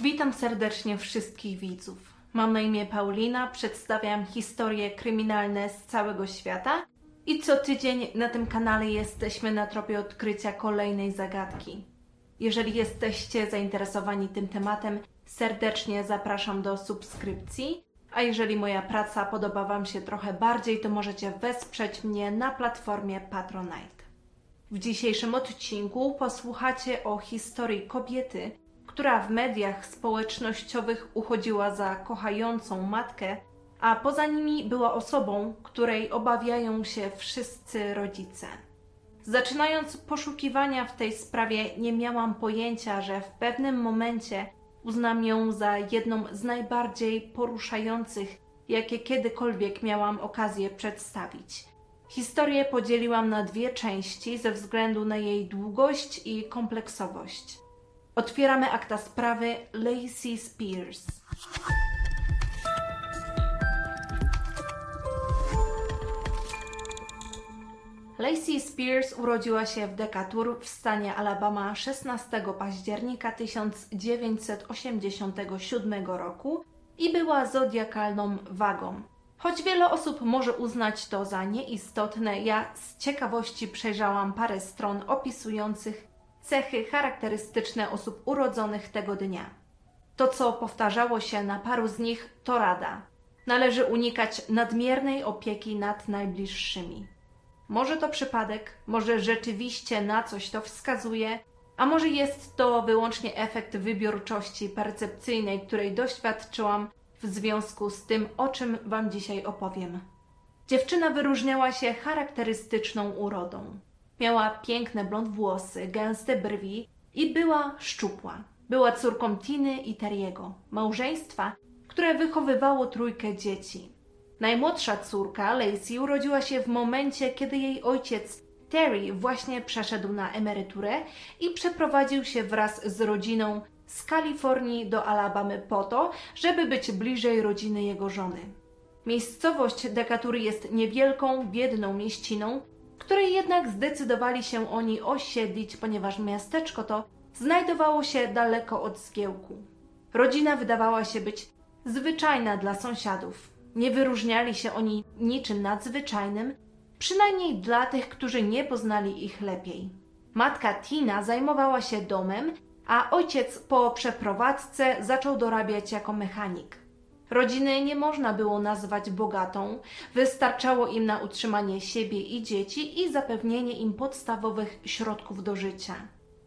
Witam serdecznie wszystkich widzów. Mam na imię Paulina, przedstawiam historie kryminalne z całego świata i co tydzień na tym kanale jesteśmy na tropie odkrycia kolejnej zagadki. Jeżeli jesteście zainteresowani tym tematem, serdecznie zapraszam do subskrypcji, a jeżeli moja praca podoba Wam się trochę bardziej, to możecie wesprzeć mnie na platformie Patronite. W dzisiejszym odcinku posłuchacie o historii kobiety, która w mediach społecznościowych uchodziła za kochającą matkę, a poza nimi była osobą, której obawiają się wszyscy rodzice. Zaczynając poszukiwania w tej sprawie, nie miałam pojęcia, że w pewnym momencie uznam ją za jedną z najbardziej poruszających, jakie kiedykolwiek miałam okazję przedstawić. Historię podzieliłam na dwie części ze względu na jej długość i kompleksowość. Otwieramy akta sprawy Lacey Spears. Lacey Spears urodziła się w Decatur w stanie Alabama 16 października 1987 roku i była zodiakalną wagą. Choć wiele osób może uznać to za nieistotne, ja z ciekawości przejrzałam parę stron opisujących cechy charakterystyczne osób urodzonych tego dnia. To, co powtarzało się na paru z nich, to rada. Należy unikać nadmiernej opieki nad najbliższymi. Może to przypadek, może rzeczywiście na coś to wskazuje, a może jest to wyłącznie efekt wybiórczości percepcyjnej, której doświadczyłam w związku z tym, o czym Wam dzisiaj opowiem. Dziewczyna wyróżniała się charakterystyczną urodą. Miała piękne blond włosy, gęste brwi i była szczupła. Była córką Tiny i Teriego, małżeństwa, które wychowywało trójkę dzieci. Najmłodsza córka, Lacey, urodziła się w momencie, kiedy jej ojciec Terry właśnie przeszedł na emeryturę i przeprowadził się wraz z rodziną z Kalifornii do Alabamy po to, żeby być bliżej rodziny jego żony. Miejscowość Dekatury jest niewielką, biedną mieściną, której jednak zdecydowali się oni osiedlić, ponieważ miasteczko to znajdowało się daleko od zgiełku. Rodzina wydawała się być zwyczajna dla sąsiadów. Nie wyróżniali się oni niczym nadzwyczajnym, przynajmniej dla tych, którzy nie poznali ich lepiej. Matka Tina zajmowała się domem, a ojciec po przeprowadzce zaczął dorabiać jako mechanik. Rodziny nie można było nazwać bogatą, wystarczało im na utrzymanie siebie i dzieci i zapewnienie im podstawowych środków do życia.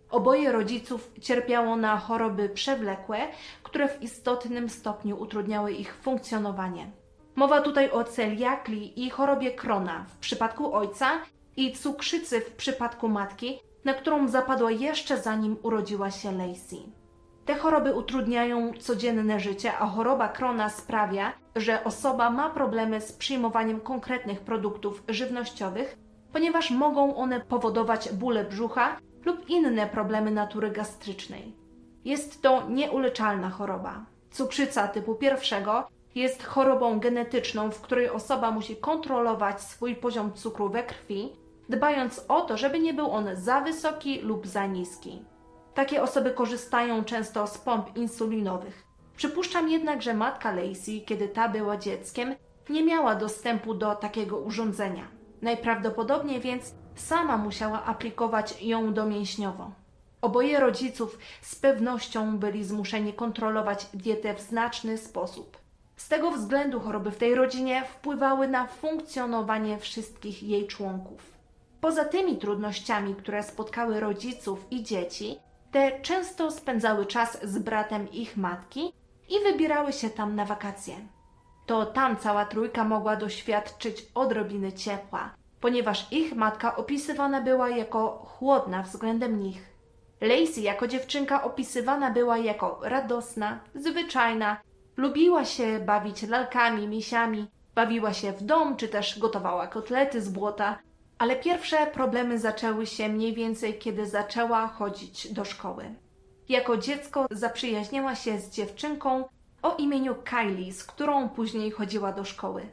Oboje rodziców cierpiało na choroby przewlekłe, które w istotnym stopniu utrudniały ich funkcjonowanie. Mowa tutaj o celiakli i chorobie Krona w przypadku ojca i cukrzycy w przypadku matki, na którą zapadła jeszcze zanim urodziła się Lacey. Te choroby utrudniają codzienne życie, a choroba Krona sprawia, że osoba ma problemy z przyjmowaniem konkretnych produktów żywnościowych, ponieważ mogą one powodować bóle brzucha lub inne problemy natury gastrycznej. Jest to nieuleczalna choroba. Cukrzyca typu pierwszego jest chorobą genetyczną, w której osoba musi kontrolować swój poziom cukru we krwi, dbając o to, żeby nie był on za wysoki lub za niski. Takie osoby korzystają często z pomp insulinowych. Przypuszczam jednak, że matka Lacey, kiedy ta była dzieckiem, nie miała dostępu do takiego urządzenia. Najprawdopodobniej więc sama musiała aplikować ją domięśniowo. Oboje rodziców z pewnością byli zmuszeni kontrolować dietę w znaczny sposób. Z tego względu choroby w tej rodzinie wpływały na funkcjonowanie wszystkich jej członków. Poza tymi trudnościami, które spotkały rodziców i dzieci, te często spędzały czas z bratem ich matki i wybierały się tam na wakacje. To tam cała trójka mogła doświadczyć odrobiny ciepła, ponieważ ich matka opisywana była jako chłodna względem nich. Lacey jako dziewczynka opisywana była jako radosna, zwyczajna, lubiła się bawić lalkami, misiami, bawiła się w dom czy też gotowała kotlety z błota, ale pierwsze problemy zaczęły się mniej więcej, kiedy zaczęła chodzić do szkoły. Jako dziecko zaprzyjaźniła się z dziewczynką o imieniu Kylie, z którą później chodziła do szkoły.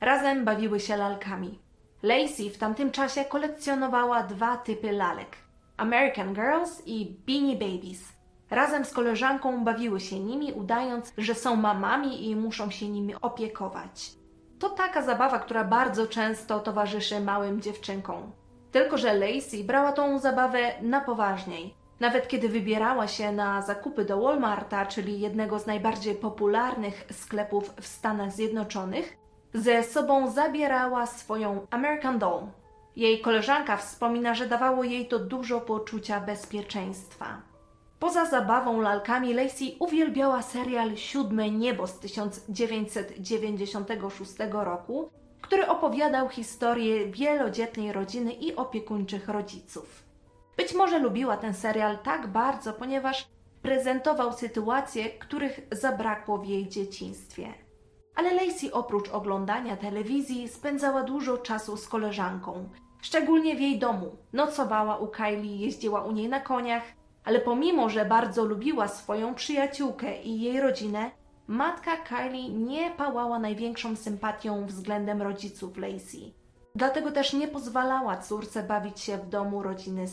Razem bawiły się lalkami. Lacey w tamtym czasie kolekcjonowała dwa typy lalek: American Girls i Beanie Babies. Razem z koleżanką bawiły się nimi, udając, że są mamami i muszą się nimi opiekować. To taka zabawa, która bardzo często towarzyszy małym dziewczynkom. Tylko, że Lacey brała tą zabawę na poważniej. Nawet kiedy wybierała się na zakupy do Walmarta, czyli jednego z najbardziej popularnych sklepów w Stanach Zjednoczonych, ze sobą zabierała swoją American Doll. Jej koleżanka wspomina, że dawało jej to dużo poczucia bezpieczeństwa. Poza zabawą lalkami, Lacey uwielbiała serial Siódme Niebo z 1996 roku, który opowiadał historię wielodzietnej rodziny i opiekuńczych rodziców. Być może lubiła ten serial tak bardzo, ponieważ prezentował sytuacje, których zabrakło w jej dzieciństwie. Ale Lacey oprócz oglądania telewizji spędzała dużo czasu z koleżanką, szczególnie w jej domu. Nocowała u Kylie, jeździła u niej na koniach, ale pomimo, że bardzo lubiła swoją przyjaciółkę i jej rodzinę, matka Kylie nie pałała największą sympatią względem rodziców Lacey. Dlatego też nie pozwalała córce bawić się w domu rodziny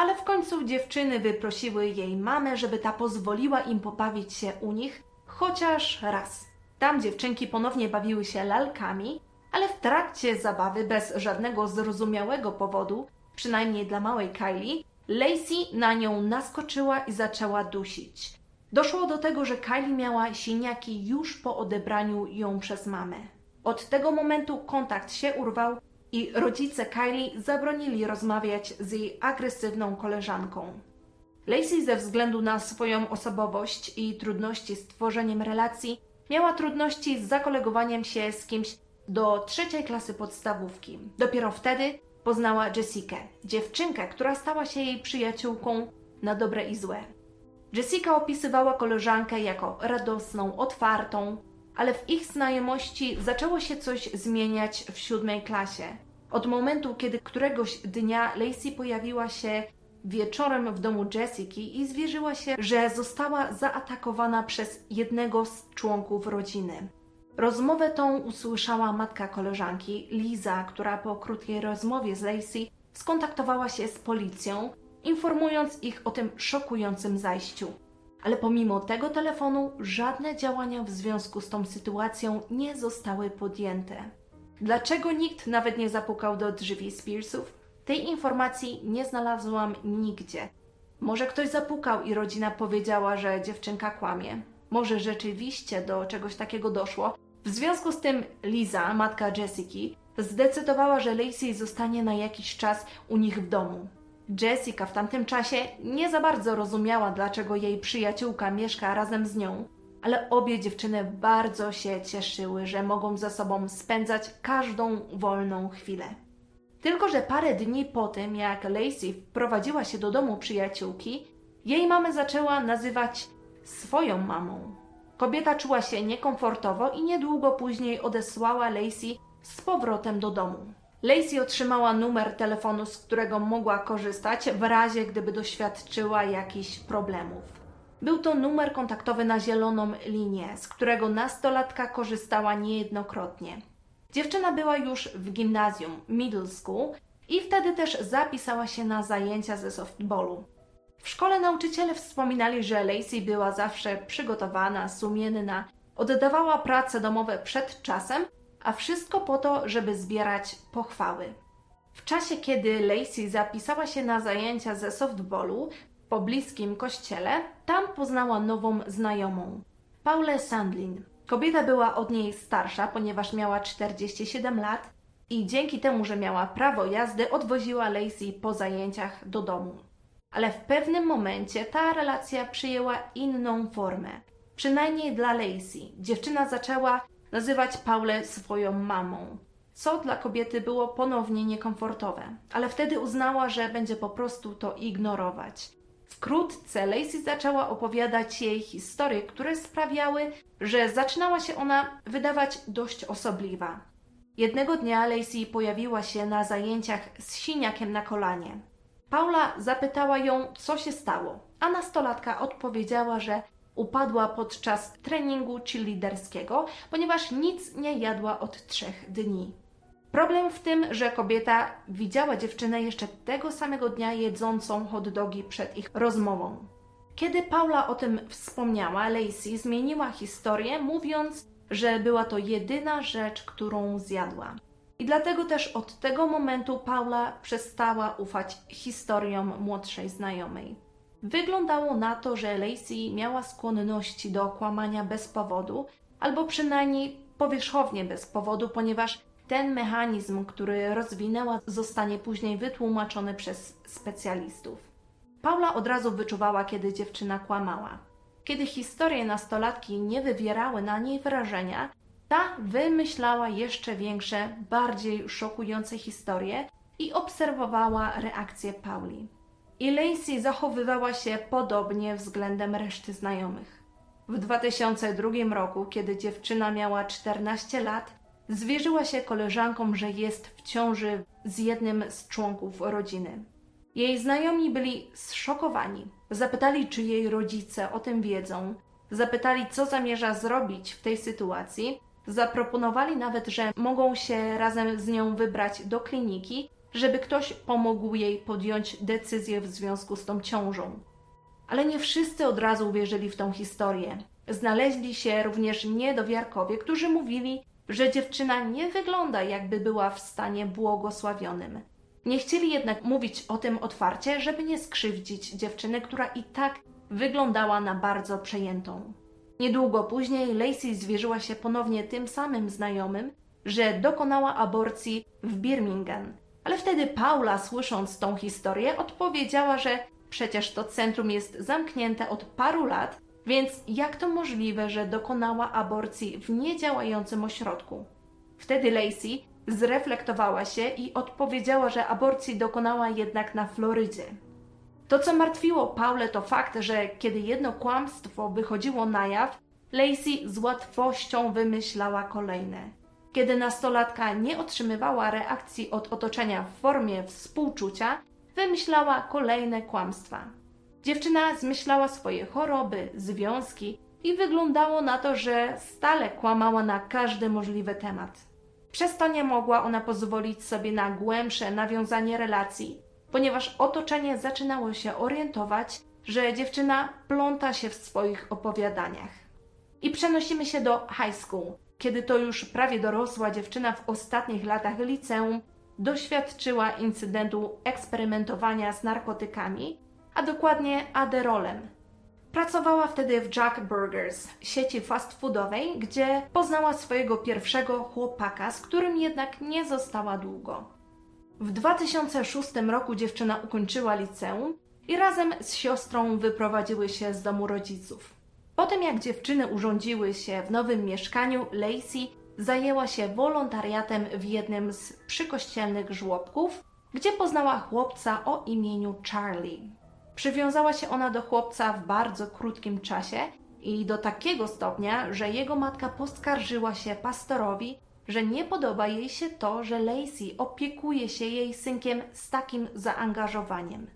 ale w końcu dziewczyny wyprosiły jej mamę, żeby ta pozwoliła im pobawić się u nich chociaż raz. Tam dziewczynki ponownie bawiły się lalkami, ale w trakcie zabawy bez żadnego zrozumiałego powodu, przynajmniej dla małej Kylie, Lacey na nią naskoczyła i zaczęła dusić. Doszło do tego, że Kylie miała siniaki już po odebraniu ją przez mamę. Od tego momentu kontakt się urwał i rodzice Kylie zabronili rozmawiać z jej agresywną koleżanką. Lacey ze względu na swoją osobowość i trudności z tworzeniem relacji miała trudności z zakolegowaniem się z kimś do trzeciej klasy podstawówki. Dopiero wtedy poznała Jessikę, dziewczynkę, która stała się jej przyjaciółką na dobre i złe. Jessica opisywała koleżankę jako radosną, otwartą, ale w ich znajomości zaczęło się coś zmieniać w siódmej klasie. Od momentu, kiedy któregoś dnia Lacey pojawiła się wieczorem w domu Jessiki i zwierzyła się, że została zaatakowana przez jednego z członków rodziny. Rozmowę tą usłyszała matka koleżanki, Liza, która po krótkiej rozmowie z Lacey skontaktowała się z policją, informując ich o tym szokującym zajściu. Ale pomimo tego telefonu żadne działania w związku z tą sytuacją nie zostały podjęte. Dlaczego nikt nawet nie zapukał do drzwi Spearsów? Tej informacji nie znalazłam nigdzie. Może ktoś zapukał i rodzina powiedziała, że dziewczynka kłamie. Może rzeczywiście do czegoś takiego doszło. W związku z tym Liza, matka Jessiki, zdecydowała, że Lacey zostanie na jakiś czas u nich w domu. Jessica w tamtym czasie nie za bardzo rozumiała, dlaczego jej przyjaciółka mieszka razem z nią, ale obie dziewczyny bardzo się cieszyły, że mogą ze sobą spędzać każdą wolną chwilę. Tylko, że parę dni po tym, jak Lacey wprowadziła się do domu przyjaciółki, jej mamę zaczęła nazywać swoją mamą. Kobieta czuła się niekomfortowo i niedługo później odesłała Lacey z powrotem do domu. Lacey otrzymała numer telefonu, z którego mogła korzystać w razie gdyby doświadczyła jakichś problemów. Był to numer kontaktowy na zieloną linię, z którego nastolatka korzystała niejednokrotnie. Dziewczyna była już w gimnazjum, middle school i wtedy też zapisała się na zajęcia ze softballu. W szkole nauczyciele wspominali, że Lacey była zawsze przygotowana, sumienna, oddawała prace domowe przed czasem, a wszystko po to, żeby zbierać pochwały. W czasie, kiedy Lacey zapisała się na zajęcia ze softballu, pobliskim kościele, tam poznała nową znajomą, Paulę Sandlin. Kobieta była od niej starsza, ponieważ miała 47 lat i dzięki temu, że miała prawo jazdy, odwoziła Lacey po zajęciach do domu. Ale w pewnym momencie ta relacja przyjęła inną formę. Przynajmniej dla Lacey. Dziewczyna zaczęła nazywać Paulę swoją mamą, co dla kobiety było ponownie niekomfortowe, ale wtedy uznała, że będzie po prostu to ignorować. Wkrótce Lacey zaczęła opowiadać jej historie, które sprawiały, że zaczynała się ona wydawać dość osobliwa. Jednego dnia Lacey pojawiła się na zajęciach z siniakiem na kolanie. Paula zapytała ją, co się stało, a nastolatka odpowiedziała, że upadła podczas treningu cheerleaderskiego, ponieważ nic nie jadła od trzech dni. Problem w tym, że kobieta widziała dziewczynę jeszcze tego samego dnia jedzącą hot dogi przed ich rozmową. Kiedy Paula o tym wspomniała, Lacey zmieniła historię, mówiąc, że była to jedyna rzecz, którą zjadła. I dlatego też od tego momentu Paula przestała ufać historiom młodszej znajomej. Wyglądało na to, że Lacey miała skłonności do kłamania bez powodu, albo przynajmniej powierzchownie bez powodu, ponieważ ten mechanizm, który rozwinęła, zostanie później wytłumaczony przez specjalistów. Paula od razu wyczuwała, kiedy dziewczyna kłamała. Kiedy historie nastolatki nie wywierały na niej wrażenia, ta wymyślała jeszcze większe, bardziej szokujące historie i obserwowała reakcję Pauli. I Lacey zachowywała się podobnie względem reszty znajomych. W 2002 roku, kiedy dziewczyna miała 14 lat, zwierzyła się koleżankom, że jest w ciąży z jednym z członków rodziny. Jej znajomi byli zszokowani. Zapytali, czy jej rodzice o tym wiedzą. Zapytali, co zamierza zrobić w tej sytuacji. Zaproponowali nawet, że mogą się razem z nią wybrać do kliniki, żeby ktoś pomógł jej podjąć decyzję w związku z tą ciążą. Ale nie wszyscy od razu uwierzyli w tą historię. Znaleźli się również niedowiarkowie, którzy mówili, że dziewczyna nie wygląda, jakby była w stanie błogosławionym. Nie chcieli jednak mówić o tym otwarcie, żeby nie skrzywdzić dziewczyny, która i tak wyglądała na bardzo przejętą. Niedługo później Lacey zwierzyła się ponownie tym samym znajomym, że dokonała aborcji w Birmingham. Ale wtedy Paula, słysząc tą historię, odpowiedziała, że przecież to centrum jest zamknięte od paru lat, więc jak to możliwe, że dokonała aborcji w niedziałającym ośrodku? Wtedy Lacey zreflektowała się i odpowiedziała, że aborcji dokonała jednak na Florydzie. To, co martwiło Paulę, to fakt, że kiedy jedno kłamstwo wychodziło na jaw, Lacey z łatwością wymyślała kolejne. Kiedy nastolatka nie otrzymywała reakcji od otoczenia w formie współczucia, wymyślała kolejne kłamstwa. Dziewczyna zmyślała swoje choroby, związki i wyglądało na to, że stale kłamała na każdy możliwy temat. Przez to nie mogła ona pozwolić sobie na głębsze nawiązanie relacji, ponieważ otoczenie zaczynało się orientować, że dziewczyna pląta się w swoich opowiadaniach. I przenosimy się do high school, kiedy to już prawie dorosła dziewczyna w ostatnich latach liceum doświadczyła incydentu eksperymentowania z narkotykami, a dokładnie aderolem, Pracowała wtedy w Jack Burgers, sieci fast foodowej, gdzie poznała swojego pierwszego chłopaka, z którym jednak nie została długo. W 2006 roku dziewczyna ukończyła liceum i razem z siostrą wyprowadziły się z domu rodziców. Potem jak dziewczyny urządziły się w nowym mieszkaniu, Lacey zajęła się wolontariatem w jednym z przykościelnych żłobków, gdzie poznała chłopca o imieniu Charlie. Przywiązała się ona do chłopca w bardzo krótkim czasie i do takiego stopnia, że jego matka poskarżyła się pastorowi, że nie podoba jej się to, że Lacey opiekuje się jej synkiem z takim zaangażowaniem.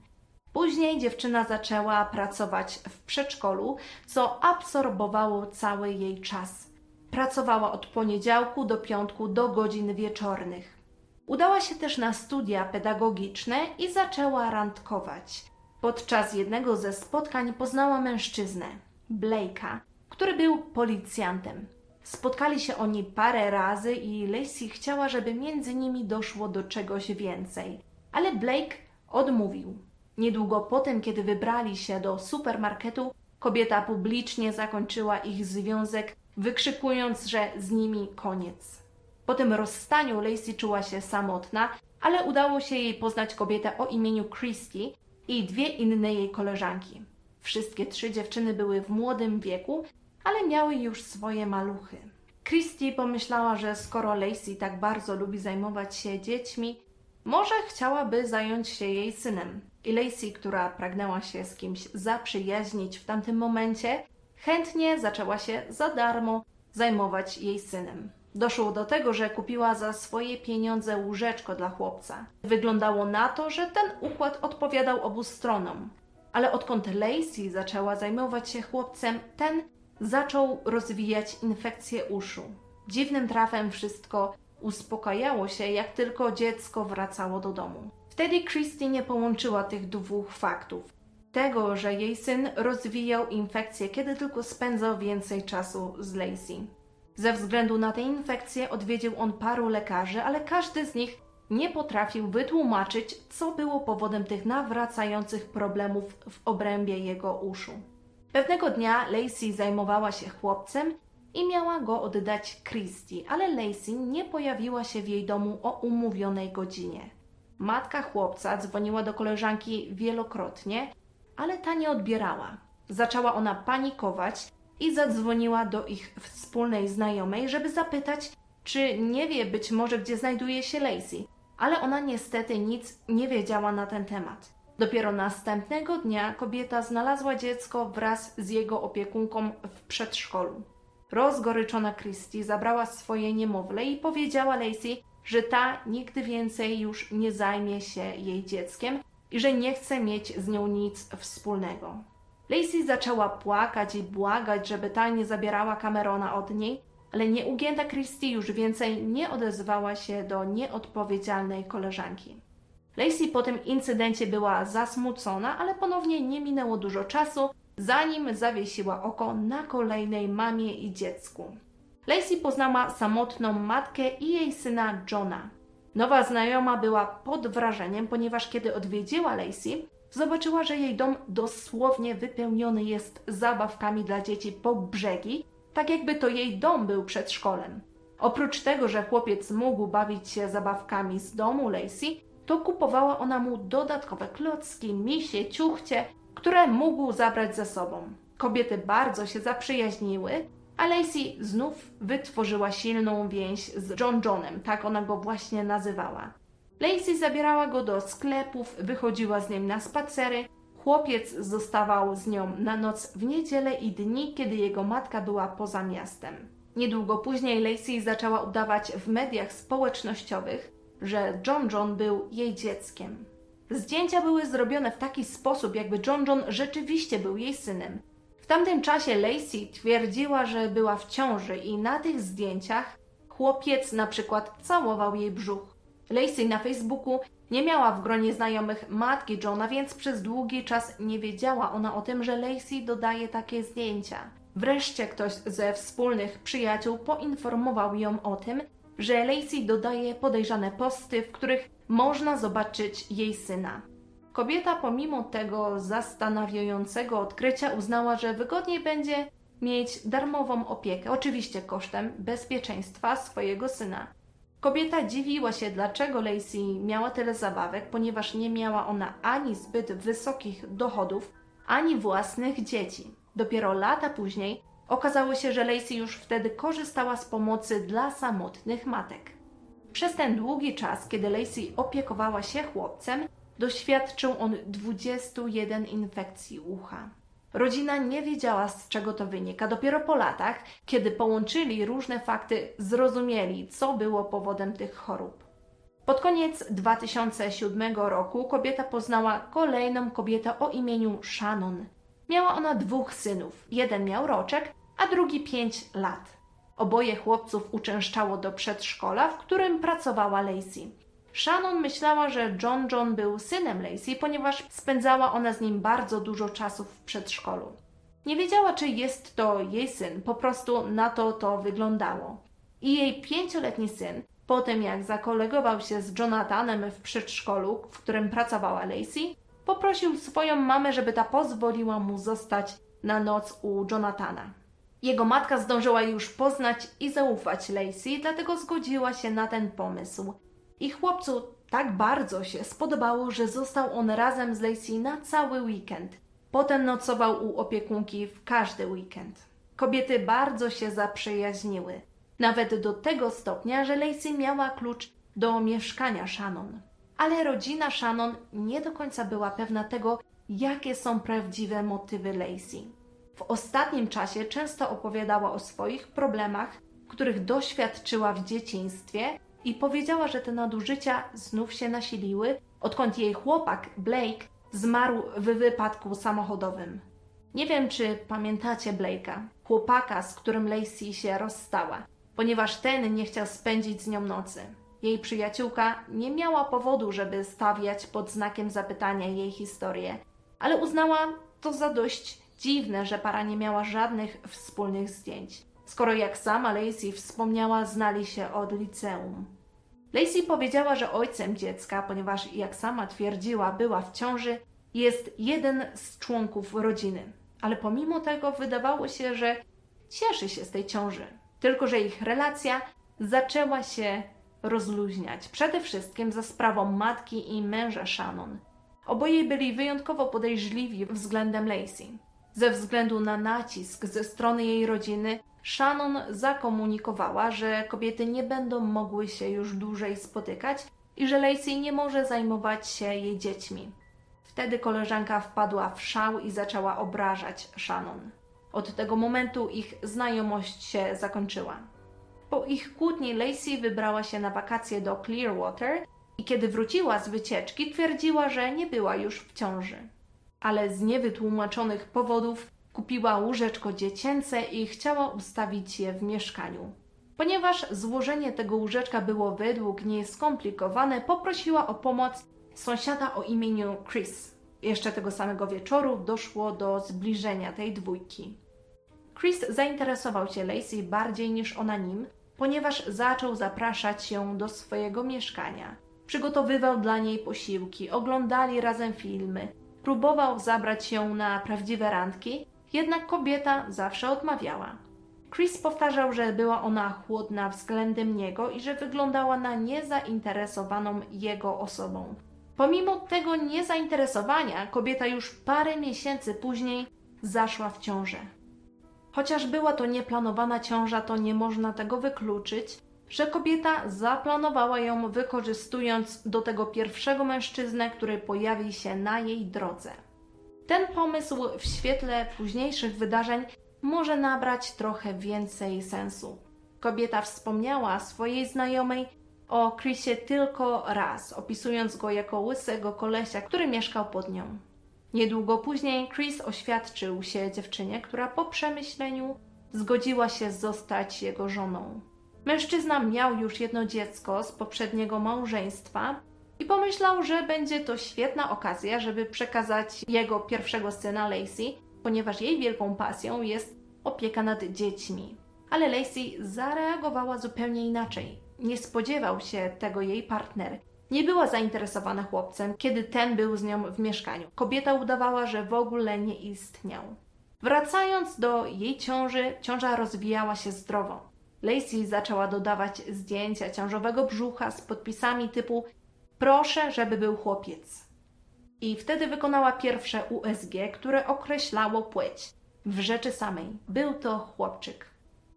Później dziewczyna zaczęła pracować w przedszkolu, co absorbowało cały jej czas. Pracowała od poniedziałku do piątku do godzin wieczornych. Udała się też na studia pedagogiczne i zaczęła randkować. Podczas jednego ze spotkań poznała mężczyznę, Blake'a, który był policjantem. Spotkali się oni parę razy i Lacey chciała, żeby między nimi doszło do czegoś więcej, ale Blake odmówił. Niedługo potem, kiedy wybrali się do supermarketu, kobieta publicznie zakończyła ich związek, wykrzykując, że z nimi koniec. Po tym rozstaniu Lacey czuła się samotna, ale udało się jej poznać kobietę o imieniu Christy, i dwie inne jej koleżanki. Wszystkie trzy dziewczyny były w młodym wieku, ale miały już swoje maluchy. Christy pomyślała, że skoro Lacey tak bardzo lubi zajmować się dziećmi, może chciałaby zająć się jej synem. I Lacey, która pragnęła się z kimś zaprzyjaźnić w tamtym momencie, chętnie zaczęła się za darmo zajmować jej synem. Doszło do tego, że kupiła za swoje pieniądze łóżeczko dla chłopca. Wyglądało na to, że ten układ odpowiadał obu stronom. Ale odkąd Lacey zaczęła zajmować się chłopcem, ten zaczął rozwijać infekcję uszu. Dziwnym trafem wszystko uspokajało się, jak tylko dziecko wracało do domu. Wtedy Christy nie połączyła tych dwóch faktów. tego, że jej syn rozwijał infekcję, kiedy tylko spędzał więcej czasu z Lacey. Ze względu na tę infekcję odwiedził on paru lekarzy, ale każdy z nich nie potrafił wytłumaczyć, co było powodem tych nawracających problemów w obrębie jego uszu. Pewnego dnia Lacey zajmowała się chłopcem i miała go oddać Christie, ale Lacey nie pojawiła się w jej domu o umówionej godzinie. Matka chłopca dzwoniła do koleżanki wielokrotnie, ale ta nie odbierała. Zaczęła ona panikować i zadzwoniła do ich wspólnej znajomej, żeby zapytać, czy nie wie być może, gdzie znajduje się Lacey, ale ona niestety nic nie wiedziała na ten temat. Dopiero następnego dnia kobieta znalazła dziecko wraz z jego opiekunką w przedszkolu. Rozgoryczona Christie zabrała swoje niemowlę i powiedziała Lacey, że ta nigdy więcej już nie zajmie się jej dzieckiem i że nie chce mieć z nią nic wspólnego. Lacey zaczęła płakać i błagać, żeby ta nie zabierała Camerona od niej, ale nieugięta Christie już więcej nie odezwała się do nieodpowiedzialnej koleżanki. Lacey po tym incydencie była zasmucona, ale ponownie nie minęło dużo czasu, zanim zawiesiła oko na kolejnej mamie i dziecku. Lacey poznała samotną matkę i jej syna Johna. Nowa znajoma była pod wrażeniem, ponieważ kiedy odwiedziła Lacey, zobaczyła, że jej dom dosłownie wypełniony jest zabawkami dla dzieci po brzegi, tak jakby to jej dom był przedszkolem. Oprócz tego, że chłopiec mógł bawić się zabawkami z domu Lacey, to kupowała ona mu dodatkowe klocki, misie, ciuchcie, które mógł zabrać ze sobą. Kobiety bardzo się zaprzyjaźniły, a Lacey znów wytworzyła silną więź z John Johnem, tak ona go właśnie nazywała. Lacey zabierała go do sklepów, wychodziła z nim na spacery. Chłopiec zostawał z nią na noc w niedzielę i dni, kiedy jego matka była poza miastem. Niedługo później Lacey zaczęła udawać w mediach społecznościowych, że John John był jej dzieckiem. Zdjęcia były zrobione w taki sposób, jakby John John rzeczywiście był jej synem. W tamtym czasie Lacey twierdziła, że była w ciąży i na tych zdjęciach chłopiec na przykład całował jej brzuch. Lacey na Facebooku nie miała w gronie znajomych matki Johna, więc przez długi czas nie wiedziała ona o tym, że Lacey dodaje takie zdjęcia. Wreszcie ktoś ze wspólnych przyjaciół poinformował ją o tym, że Lacey dodaje podejrzane posty, w których można zobaczyć jej syna. Kobieta pomimo tego zastanawiającego odkrycia uznała, że wygodniej będzie mieć darmową opiekę, oczywiście kosztem bezpieczeństwa swojego syna. Kobieta dziwiła się, dlaczego Lacey miała tyle zabawek, ponieważ nie miała ona ani zbyt wysokich dochodów, ani własnych dzieci. Dopiero lata później okazało się, że Lacey już wtedy korzystała z pomocy dla samotnych matek. Przez ten długi czas, kiedy Lacey opiekowała się chłopcem, doświadczył on 21 infekcji ucha. Rodzina nie wiedziała, z czego to wynika. Dopiero po latach, kiedy połączyli różne fakty, zrozumieli, co było powodem tych chorób. Pod koniec 2007 roku kobieta poznała kolejną kobietę o imieniu Shannon. Miała ona dwóch synów. Jeden miał roczek, a drugi pięć lat. Oboje chłopców uczęszczało do przedszkola, w którym pracowała Lacey. Shannon myślała, że John John był synem Lacey, ponieważ spędzała ona z nim bardzo dużo czasu w przedszkolu. Nie wiedziała, czy jest to jej syn, po prostu na to to wyglądało. I jej pięcioletni syn, po tym jak zakolegował się z Jonathanem w przedszkolu, w którym pracowała Lacey, poprosił swoją mamę, żeby ta pozwoliła mu zostać na noc u Jonathana. Jego matka zdążyła już poznać i zaufać Lacey, dlatego zgodziła się na ten pomysł. I chłopcu tak bardzo się spodobało, że został on razem z Lacey na cały weekend. Potem nocował u opiekunki w każdy weekend. Kobiety bardzo się zaprzyjaźniły. Nawet do tego stopnia, że Lacey miała klucz do mieszkania Shannon. Ale rodzina Shannon nie do końca była pewna tego, jakie są prawdziwe motywy Lacey. W ostatnim czasie często opowiadała o swoich problemach, których doświadczyła w dzieciństwie i powiedziała, że te nadużycia znów się nasiliły, odkąd jej chłopak Blake zmarł w wypadku samochodowym. Nie wiem, czy pamiętacie Blake'a, chłopaka, z którym Lacey się rozstała, ponieważ ten nie chciał spędzić z nią nocy. Jej przyjaciółka nie miała powodu, żeby stawiać pod znakiem zapytania jej historię, ale uznała to za dość dziwne, że para nie miała żadnych wspólnych zdjęć. Skoro jak sama Lacey wspomniała, znali się od liceum. Lacey powiedziała, że ojcem dziecka, ponieważ jak sama twierdziła, była w ciąży, jest jeden z członków rodziny. Ale pomimo tego wydawało się, że cieszy się z tej ciąży. Tylko, że ich relacja zaczęła się rozluźniać. Przede wszystkim za sprawą matki i męża Shannon. Oboje byli wyjątkowo podejrzliwi względem Lacey. Ze względu na nacisk ze strony jej rodziny, Shannon zakomunikowała, że kobiety nie będą mogły się już dłużej spotykać i że Lacey nie może zajmować się jej dziećmi. Wtedy koleżanka wpadła w szał i zaczęła obrażać Shannon. Od tego momentu ich znajomość się zakończyła. Po ich kłótni Lacey wybrała się na wakacje do Clearwater i kiedy wróciła z wycieczki, twierdziła, że nie była już w ciąży. Ale z niewytłumaczonych powodów kupiła łóżeczko dziecięce i chciała ustawić je w mieszkaniu. Ponieważ złożenie tego łóżeczka było według niej skomplikowane, poprosiła o pomoc sąsiada o imieniu Chris. Jeszcze tego samego wieczoru doszło do zbliżenia tej dwójki. Chris zainteresował się Lacey bardziej niż ona nim, ponieważ zaczął zapraszać ją do swojego mieszkania. Przygotowywał dla niej posiłki, oglądali razem filmy, próbował zabrać ją na prawdziwe randki, jednak kobieta zawsze odmawiała. Chris powtarzał, że była ona chłodna względem niego i że wyglądała na niezainteresowaną jego osobą. Pomimo tego niezainteresowania, kobieta już parę miesięcy później zaszła w ciążę. Chociaż była to nieplanowana ciąża, to nie można tego wykluczyć, że kobieta zaplanowała ją wykorzystując do tego pierwszego mężczyznę, który pojawi się na jej drodze. Ten pomysł w świetle późniejszych wydarzeń może nabrać trochę więcej sensu. Kobieta wspomniała swojej znajomej o Chrisie tylko raz, opisując go jako łysego kolesia, który mieszkał pod nią. Niedługo później Chris oświadczył się dziewczynie, która po przemyśleniu zgodziła się zostać jego żoną. Mężczyzna miał już jedno dziecko z poprzedniego małżeństwa i pomyślał, że będzie to świetna okazja, żeby przekazać jego pierwszego syna Lacey, ponieważ jej wielką pasją jest opieka nad dziećmi. Ale Lacey zareagowała zupełnie inaczej. Nie spodziewał się tego jej partner. Nie była zainteresowana chłopcem, kiedy ten był z nią w mieszkaniu. Kobieta udawała, że w ogóle nie istniał. Wracając do jej ciąży, ciąża rozwijała się zdrowo. Lacey zaczęła dodawać zdjęcia ciążowego brzucha z podpisami typu proszę, żeby był chłopiec. I wtedy wykonała pierwsze USG, które określało płeć. W rzeczy samej był to chłopczyk.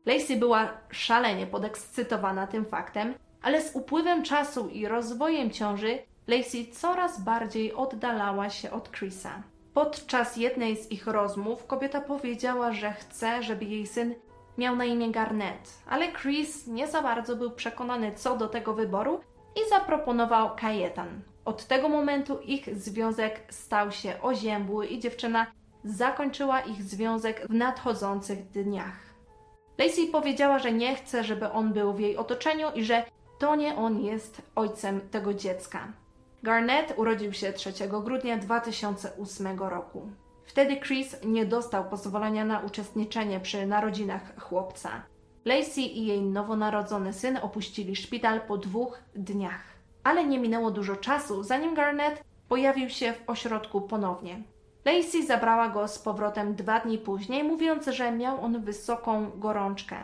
Lacey była szalenie podekscytowana tym faktem, ale z upływem czasu i rozwojem ciąży Lacey coraz bardziej oddalała się od Chrisa. Podczas jednej z ich rozmów kobieta powiedziała, że chce, żeby jej syn miał na imię Garnet, ale Chris nie za bardzo był przekonany co do tego wyboru i zaproponował Kajetan. Od tego momentu ich związek stał się oziębły i dziewczyna zakończyła ich związek w nadchodzących dniach. Lacey powiedziała, że nie chce, żeby on był w jej otoczeniu i że to nie on jest ojcem tego dziecka. Garnett urodził się 3 grudnia 2008 roku. Wtedy Chris nie dostał pozwolenia na uczestniczenie przy narodzinach chłopca. Lacey i jej nowonarodzony syn opuścili szpital po dwóch dniach. Ale nie minęło dużo czasu, zanim Garnett pojawił się w ośrodku ponownie. Lacey zabrała go z powrotem dwa dni później, mówiąc, że miał on wysoką gorączkę.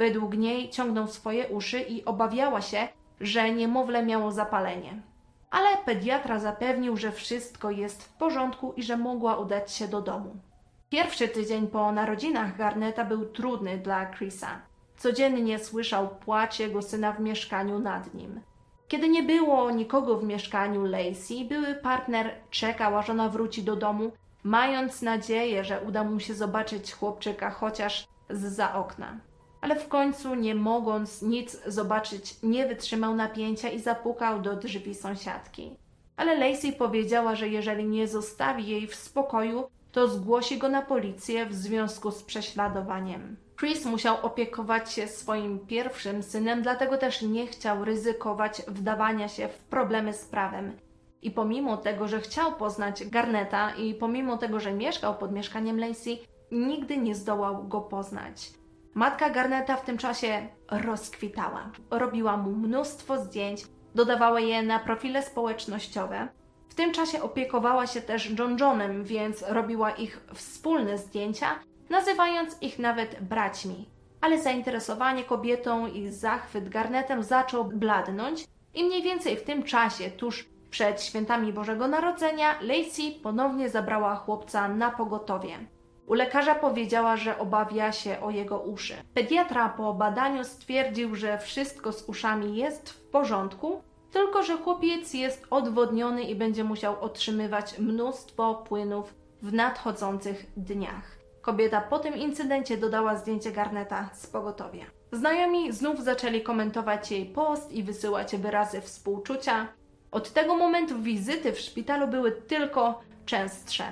Według niej ciągnął swoje uszy i obawiała się, że niemowlę miało zapalenie ale pediatra zapewnił, że wszystko jest w porządku i że mogła udać się do domu. Pierwszy tydzień po narodzinach Garneta był trudny dla Chrisa. Codziennie słyszał płacz jego syna w mieszkaniu nad nim. Kiedy nie było nikogo w mieszkaniu Lacey, były partner czekał, aż ona wróci do domu, mając nadzieję, że uda mu się zobaczyć chłopczyka chociaż z za okna ale w końcu, nie mogąc nic zobaczyć, nie wytrzymał napięcia i zapukał do drzwi sąsiadki. Ale Lacey powiedziała, że jeżeli nie zostawi jej w spokoju, to zgłosi go na policję w związku z prześladowaniem. Chris musiał opiekować się swoim pierwszym synem, dlatego też nie chciał ryzykować wdawania się w problemy z prawem. I pomimo tego, że chciał poznać Garneta i pomimo tego, że mieszkał pod mieszkaniem Lacey, nigdy nie zdołał go poznać. Matka Garneta w tym czasie rozkwitała. Robiła mu mnóstwo zdjęć, dodawała je na profile społecznościowe. W tym czasie opiekowała się też John Johnem, więc robiła ich wspólne zdjęcia, nazywając ich nawet braćmi. Ale zainteresowanie kobietą i zachwyt Garnetem zaczął bladnąć i mniej więcej w tym czasie, tuż przed świętami Bożego Narodzenia, Lacey ponownie zabrała chłopca na pogotowie. U lekarza powiedziała, że obawia się o jego uszy. Pediatra po badaniu stwierdził, że wszystko z uszami jest w porządku, tylko że chłopiec jest odwodniony i będzie musiał otrzymywać mnóstwo płynów w nadchodzących dniach. Kobieta po tym incydencie dodała zdjęcie garneta z pogotowia. Znajomi znów zaczęli komentować jej post i wysyłać wyrazy współczucia. Od tego momentu wizyty w szpitalu były tylko częstsze.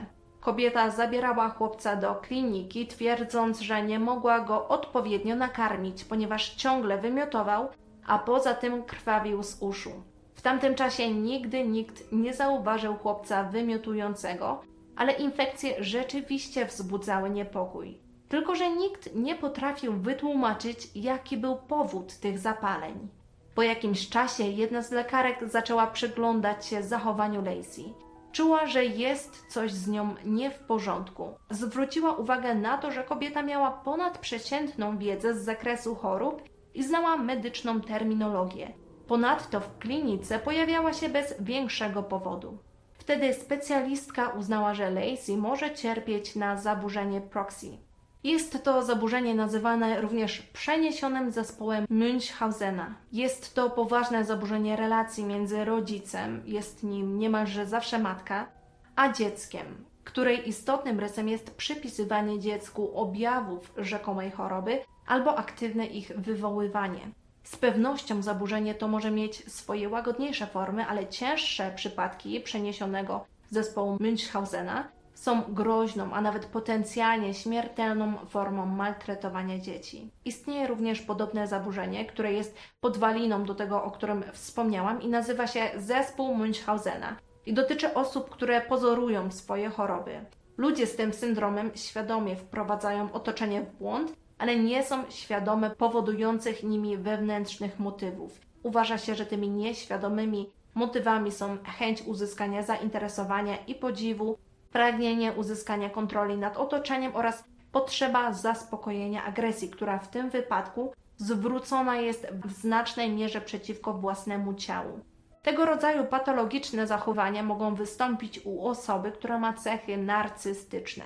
Kobieta zabierała chłopca do kliniki, twierdząc, że nie mogła go odpowiednio nakarmić, ponieważ ciągle wymiotował, a poza tym krwawił z uszu. W tamtym czasie nigdy nikt nie zauważył chłopca wymiotującego, ale infekcje rzeczywiście wzbudzały niepokój. Tylko, że nikt nie potrafił wytłumaczyć, jaki był powód tych zapaleń. Po jakimś czasie jedna z lekarek zaczęła przyglądać się zachowaniu Lacey. Czuła, że jest coś z nią nie w porządku. Zwróciła uwagę na to, że kobieta miała ponadprzeciętną wiedzę z zakresu chorób i znała medyczną terminologię. Ponadto w klinice pojawiała się bez większego powodu. Wtedy specjalistka uznała, że Lacey może cierpieć na zaburzenie proxy. Jest to zaburzenie nazywane również przeniesionym zespołem Münchhausena. Jest to poważne zaburzenie relacji między rodzicem, jest nim niemalże zawsze matka, a dzieckiem, której istotnym rysem jest przypisywanie dziecku objawów rzekomej choroby albo aktywne ich wywoływanie. Z pewnością zaburzenie to może mieć swoje łagodniejsze formy, ale cięższe przypadki przeniesionego zespołu Münchhausena są groźną, a nawet potencjalnie śmiertelną formą maltretowania dzieci. Istnieje również podobne zaburzenie, które jest podwaliną do tego, o którym wspomniałam i nazywa się zespół Münchhausena i dotyczy osób, które pozorują swoje choroby. Ludzie z tym syndromem świadomie wprowadzają otoczenie w błąd, ale nie są świadome powodujących nimi wewnętrznych motywów. Uważa się, że tymi nieświadomymi motywami są chęć uzyskania zainteresowania i podziwu, pragnienie uzyskania kontroli nad otoczeniem oraz potrzeba zaspokojenia agresji, która w tym wypadku zwrócona jest w znacznej mierze przeciwko własnemu ciału. Tego rodzaju patologiczne zachowania mogą wystąpić u osoby, która ma cechy narcystyczne.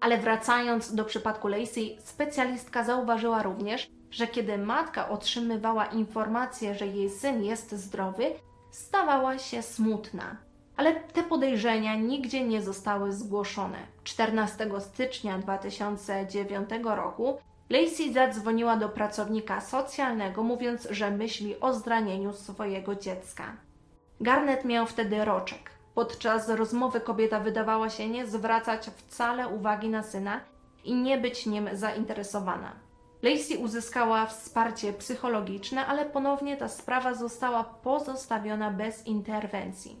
Ale wracając do przypadku Lacey, specjalistka zauważyła również, że kiedy matka otrzymywała informację, że jej syn jest zdrowy, stawała się smutna. Ale te podejrzenia nigdzie nie zostały zgłoszone. 14 stycznia 2009 roku Lacey zadzwoniła do pracownika socjalnego, mówiąc, że myśli o zranieniu swojego dziecka. Garnet miał wtedy roczek. Podczas rozmowy kobieta wydawała się nie zwracać wcale uwagi na syna i nie być nim zainteresowana. Lacey uzyskała wsparcie psychologiczne, ale ponownie ta sprawa została pozostawiona bez interwencji.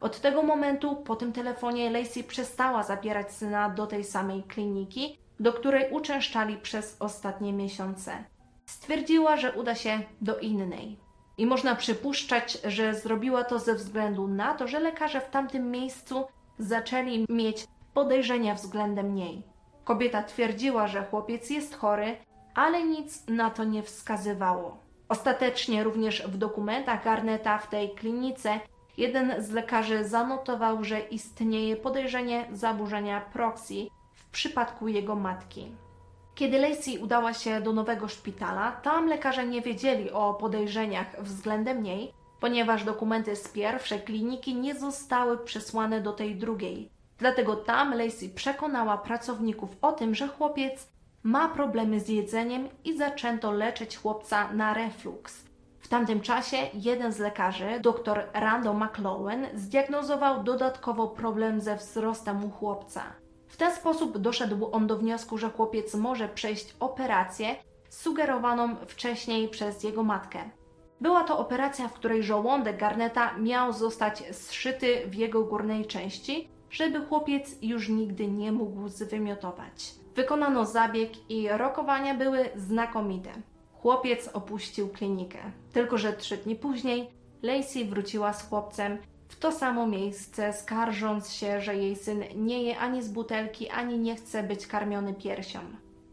Od tego momentu po tym telefonie Lacey przestała zabierać syna do tej samej kliniki, do której uczęszczali przez ostatnie miesiące. Stwierdziła, że uda się do innej. I można przypuszczać, że zrobiła to ze względu na to, że lekarze w tamtym miejscu zaczęli mieć podejrzenia względem niej. Kobieta twierdziła, że chłopiec jest chory, ale nic na to nie wskazywało. Ostatecznie również w dokumentach Garneta w tej klinice jeden z lekarzy zanotował, że istnieje podejrzenie zaburzenia proxy w przypadku jego matki. Kiedy Lacey udała się do nowego szpitala, tam lekarze nie wiedzieli o podejrzeniach względem niej, ponieważ dokumenty z pierwszej kliniki nie zostały przesłane do tej drugiej. Dlatego tam Lacey przekonała pracowników o tym, że chłopiec ma problemy z jedzeniem i zaczęto leczyć chłopca na reflux. W tamtym czasie jeden z lekarzy, dr Randall McLowen, zdiagnozował dodatkowo problem ze wzrostem u chłopca. W ten sposób doszedł on do wniosku, że chłopiec może przejść operację sugerowaną wcześniej przez jego matkę. Była to operacja, w której żołądek Garneta miał zostać zszyty w jego górnej części, żeby chłopiec już nigdy nie mógł zwymiotować. Wykonano zabieg i rokowania były znakomite. Chłopiec opuścił klinikę. Tylko, że trzy dni później Lacey wróciła z chłopcem w to samo miejsce, skarżąc się, że jej syn nie je ani z butelki, ani nie chce być karmiony piersią.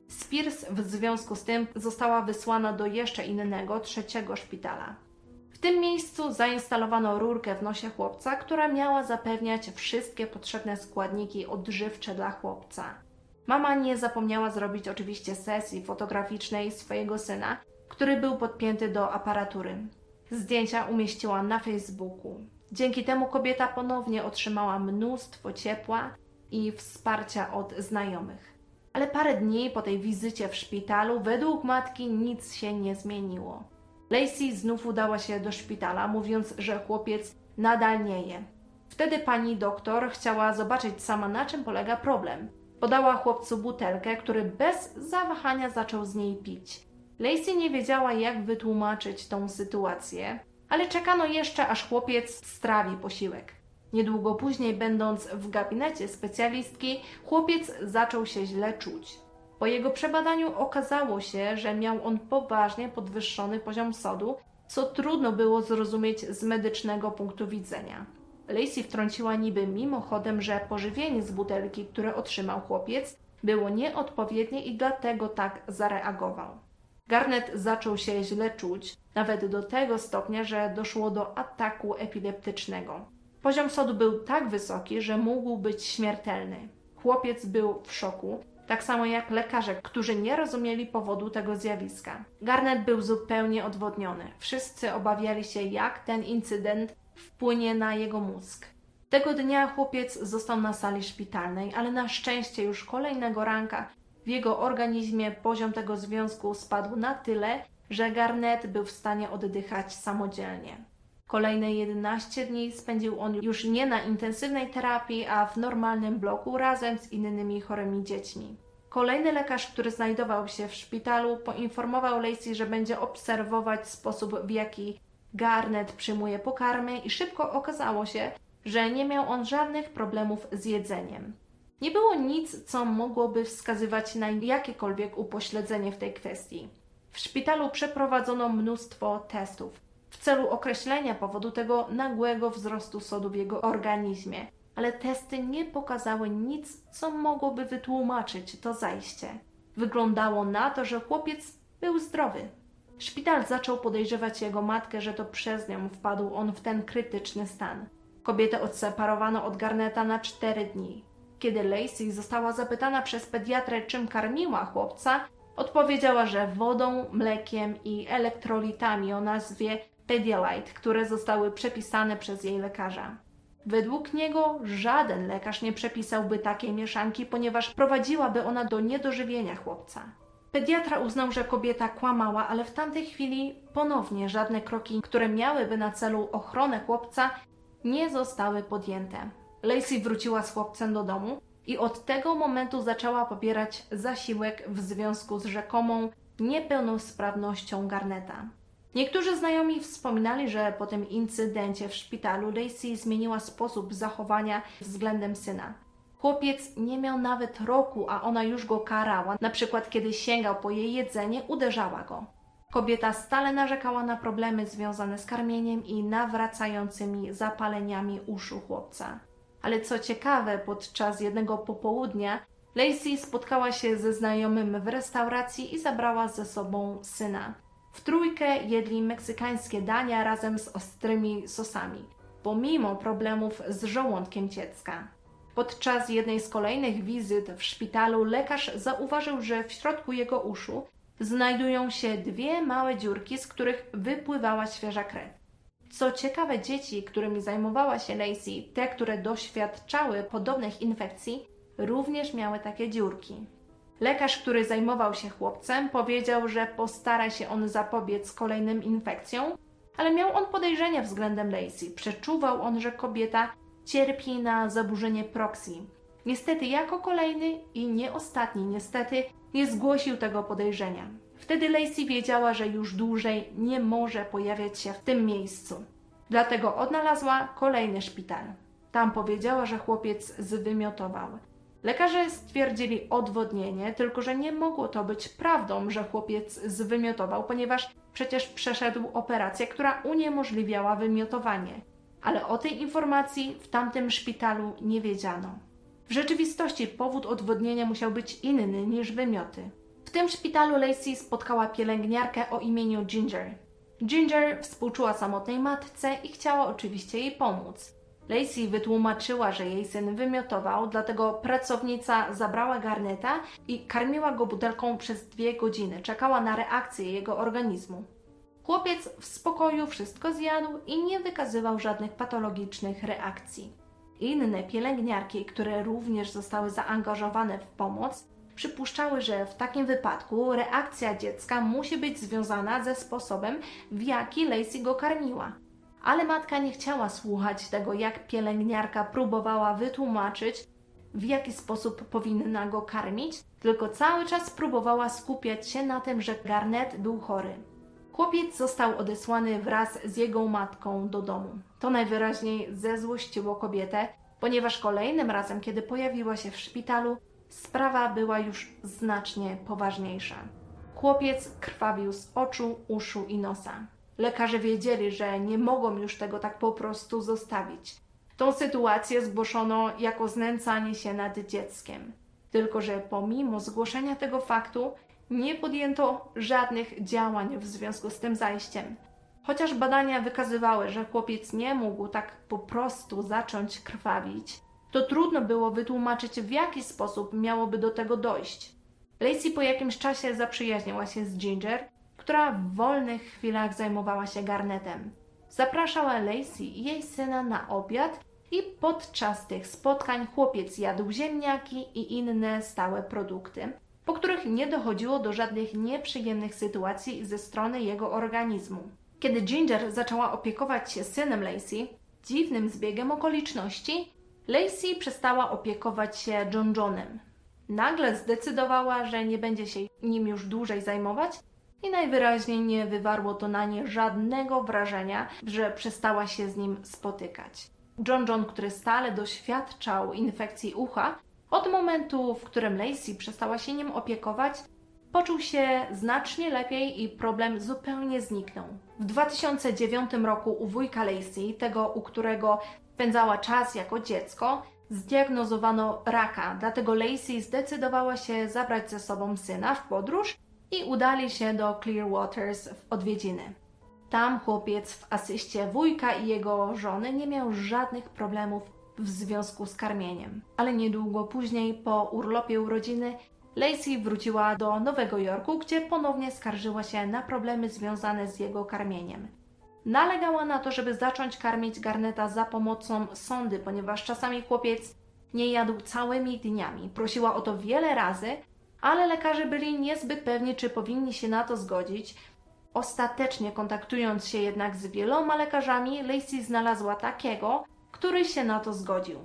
Spears w związku z tym została wysłana do jeszcze innego, trzeciego szpitala. W tym miejscu zainstalowano rurkę w nosie chłopca, która miała zapewniać wszystkie potrzebne składniki odżywcze dla chłopca. Mama nie zapomniała zrobić oczywiście sesji fotograficznej swojego syna, który był podpięty do aparatury. Zdjęcia umieściła na Facebooku. Dzięki temu kobieta ponownie otrzymała mnóstwo ciepła i wsparcia od znajomych. Ale parę dni po tej wizycie w szpitalu, według matki, nic się nie zmieniło. Lacey znów udała się do szpitala, mówiąc, że chłopiec nadal nie je. Wtedy pani doktor chciała zobaczyć sama, na czym polega problem. Podała chłopcu butelkę, który bez zawahania zaczął z niej pić. Lacey nie wiedziała, jak wytłumaczyć tą sytuację, ale czekano jeszcze, aż chłopiec strawi posiłek. Niedługo później, będąc w gabinecie specjalistki, chłopiec zaczął się źle czuć. Po jego przebadaniu okazało się, że miał on poważnie podwyższony poziom sodu, co trudno było zrozumieć z medycznego punktu widzenia. Lacey wtrąciła niby mimochodem, że pożywienie z butelki, które otrzymał chłopiec, było nieodpowiednie i dlatego tak zareagował. Garnet zaczął się źle czuć, nawet do tego stopnia, że doszło do ataku epileptycznego. Poziom sodu był tak wysoki, że mógł być śmiertelny. Chłopiec był w szoku, tak samo jak lekarze, którzy nie rozumieli powodu tego zjawiska. Garnet był zupełnie odwodniony. Wszyscy obawiali się, jak ten incydent wpłynie na jego mózg. Tego dnia chłopiec został na sali szpitalnej, ale na szczęście już kolejnego ranka w jego organizmie poziom tego związku spadł na tyle, że Garnet był w stanie oddychać samodzielnie. Kolejne 11 dni spędził on już nie na intensywnej terapii, a w normalnym bloku razem z innymi chorymi dziećmi. Kolejny lekarz, który znajdował się w szpitalu, poinformował Lacey, że będzie obserwować sposób, w jaki Garnet przyjmuje pokarmy i szybko okazało się, że nie miał on żadnych problemów z jedzeniem. Nie było nic, co mogłoby wskazywać na jakiekolwiek upośledzenie w tej kwestii. W szpitalu przeprowadzono mnóstwo testów w celu określenia powodu tego nagłego wzrostu sodu w jego organizmie, ale testy nie pokazały nic, co mogłoby wytłumaczyć to zajście. Wyglądało na to, że chłopiec był zdrowy. Szpital zaczął podejrzewać jego matkę, że to przez nią wpadł on w ten krytyczny stan. Kobietę odseparowano od Garneta na cztery dni. Kiedy Lacey została zapytana przez pediatrę, czym karmiła chłopca, odpowiedziała, że wodą, mlekiem i elektrolitami o nazwie Pedialyte, które zostały przepisane przez jej lekarza. Według niego żaden lekarz nie przepisałby takiej mieszanki, ponieważ prowadziłaby ona do niedożywienia chłopca. Pediatra uznał, że kobieta kłamała, ale w tamtej chwili ponownie żadne kroki, które miałyby na celu ochronę chłopca, nie zostały podjęte. Lacey wróciła z chłopcem do domu i od tego momentu zaczęła pobierać zasiłek w związku z rzekomą niepełnosprawnością Garneta. Niektórzy znajomi wspominali, że po tym incydencie w szpitalu Lacey zmieniła sposób zachowania względem syna. Chłopiec nie miał nawet roku, a ona już go karała, na przykład kiedy sięgał po jej jedzenie, uderzała go. Kobieta stale narzekała na problemy związane z karmieniem i nawracającymi zapaleniami uszu chłopca. Ale co ciekawe, podczas jednego popołudnia Lacey spotkała się ze znajomym w restauracji i zabrała ze sobą syna. W trójkę jedli meksykańskie dania razem z ostrymi sosami, pomimo problemów z żołądkiem dziecka. Podczas jednej z kolejnych wizyt w szpitalu lekarz zauważył, że w środku jego uszu znajdują się dwie małe dziurki, z których wypływała świeża krew. Co ciekawe, dzieci, którymi zajmowała się Lacey, te, które doświadczały podobnych infekcji, również miały takie dziurki. Lekarz, który zajmował się chłopcem, powiedział, że postara się on zapobiec kolejnym infekcjom, ale miał on podejrzenia względem Lacey. Przeczuwał on, że kobieta cierpi na zaburzenie proxy. Niestety, jako kolejny i nie ostatni, niestety, nie zgłosił tego podejrzenia. Wtedy Lacey wiedziała, że już dłużej nie może pojawiać się w tym miejscu. Dlatego odnalazła kolejny szpital. Tam powiedziała, że chłopiec zwymiotował. Lekarze stwierdzili odwodnienie, tylko że nie mogło to być prawdą, że chłopiec zwymiotował, ponieważ przecież przeszedł operację, która uniemożliwiała wymiotowanie. Ale o tej informacji w tamtym szpitalu nie wiedziano. W rzeczywistości powód odwodnienia musiał być inny niż wymioty. W tym szpitalu Lacey spotkała pielęgniarkę o imieniu Ginger. Ginger współczuła samotnej matce i chciała oczywiście jej pomóc. Lacey wytłumaczyła, że jej syn wymiotował, dlatego pracownica zabrała garneta i karmiła go butelką przez dwie godziny. Czekała na reakcję jego organizmu. Chłopiec w spokoju wszystko zjadł i nie wykazywał żadnych patologicznych reakcji. Inne pielęgniarki, które również zostały zaangażowane w pomoc, przypuszczały, że w takim wypadku reakcja dziecka musi być związana ze sposobem, w jaki Lacey go karmiła. Ale matka nie chciała słuchać tego, jak pielęgniarka próbowała wytłumaczyć, w jaki sposób powinna go karmić, tylko cały czas próbowała skupiać się na tym, że Garnet był chory. Chłopiec został odesłany wraz z jego matką do domu. To najwyraźniej zezłościło kobietę, ponieważ kolejnym razem, kiedy pojawiła się w szpitalu, sprawa była już znacznie poważniejsza. Chłopiec krwawił z oczu, uszu i nosa. Lekarze wiedzieli, że nie mogą już tego tak po prostu zostawić. Tą sytuację zgłoszono jako znęcanie się nad dzieckiem. Tylko, że pomimo zgłoszenia tego faktu, nie podjęto żadnych działań w związku z tym zajściem. Chociaż badania wykazywały, że chłopiec nie mógł tak po prostu zacząć krwawić, to trudno było wytłumaczyć, w jaki sposób miałoby do tego dojść. Lacey po jakimś czasie zaprzyjaźniła się z Ginger, która w wolnych chwilach zajmowała się garnetem. Zapraszała Lacey i jej syna na obiad i podczas tych spotkań chłopiec jadł ziemniaki i inne stałe produkty, po których nie dochodziło do żadnych nieprzyjemnych sytuacji ze strony jego organizmu. Kiedy Ginger zaczęła opiekować się synem Lacey, dziwnym zbiegiem okoliczności, Lacey przestała opiekować się John Johnem. Nagle zdecydowała, że nie będzie się nim już dłużej zajmować i najwyraźniej nie wywarło to na nie żadnego wrażenia, że przestała się z nim spotykać. John John, który stale doświadczał infekcji ucha, od momentu, w którym Lacey przestała się nim opiekować, poczuł się znacznie lepiej i problem zupełnie zniknął. W 2009 roku u wujka Lacey, tego u którego spędzała czas jako dziecko, zdiagnozowano raka, dlatego Lacey zdecydowała się zabrać ze sobą syna w podróż i udali się do Clearwaters w odwiedziny. Tam chłopiec w asyście wujka i jego żony nie miał żadnych problemów w związku z karmieniem. Ale niedługo później, po urlopie urodziny, Lacey wróciła do Nowego Jorku, gdzie ponownie skarżyła się na problemy związane z jego karmieniem. Nalegała na to, żeby zacząć karmić Garneta za pomocą sondy, ponieważ czasami chłopiec nie jadł całymi dniami. Prosiła o to wiele razy, ale lekarze byli niezbyt pewni, czy powinni się na to zgodzić. Ostatecznie kontaktując się jednak z wieloma lekarzami, Lacey znalazła takiego, który się na to zgodził.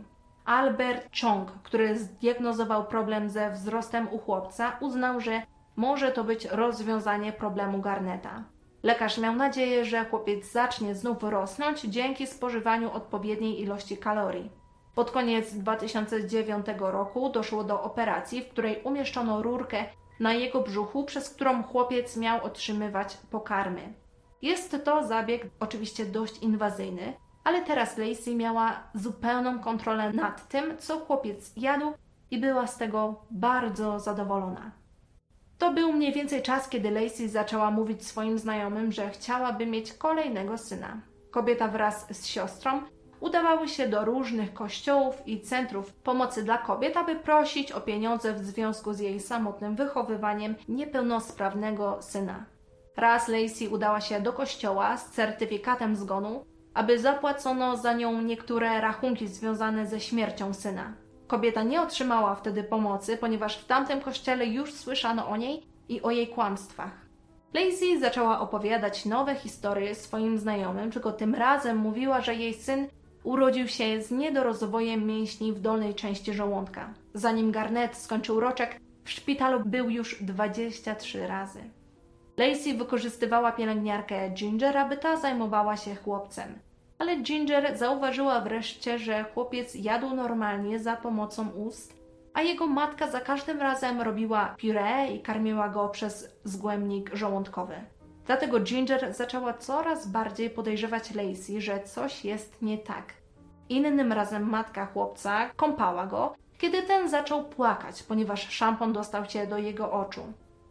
Albert Chong, który zdiagnozował problem ze wzrostem u chłopca, uznał, że może to być rozwiązanie problemu Garneta. Lekarz miał nadzieję, że chłopiec zacznie znów rosnąć dzięki spożywaniu odpowiedniej ilości kalorii. Pod koniec 2009 roku doszło do operacji, w której umieszczono rurkę na jego brzuchu, przez którą chłopiec miał otrzymywać pokarmy. Jest to zabieg oczywiście dość inwazyjny, ale teraz Lacey miała zupełną kontrolę nad tym, co chłopiec jadł i była z tego bardzo zadowolona. To był mniej więcej czas, kiedy Lacey zaczęła mówić swoim znajomym, że chciałaby mieć kolejnego syna. Kobieta wraz z siostrą udawały się do różnych kościołów i centrów pomocy dla kobiet, aby prosić o pieniądze w związku z jej samotnym wychowywaniem niepełnosprawnego syna. Raz Lacey udała się do kościoła z certyfikatem zgonu, aby zapłacono za nią niektóre rachunki związane ze śmiercią syna. Kobieta nie otrzymała wtedy pomocy, ponieważ w tamtym kościele już słyszano o niej i o jej kłamstwach. Lacey zaczęła opowiadać nowe historie swoim znajomym, tylko tym razem mówiła, że jej syn urodził się z niedorozwojem mięśni w dolnej części żołądka. Zanim Garnet skończył roczek, w szpitalu był już 23 razy. Lacey wykorzystywała pielęgniarkę Ginger, aby ta zajmowała się chłopcem. Ale Ginger zauważyła wreszcie, że chłopiec jadł normalnie za pomocą ust, a jego matka za każdym razem robiła puree i karmiła go przez zgłębnik żołądkowy. Dlatego Ginger zaczęła coraz bardziej podejrzewać Lacey, że coś jest nie tak. Innym razem matka chłopca kąpała go, kiedy ten zaczął płakać, ponieważ szampon dostał się do jego oczu.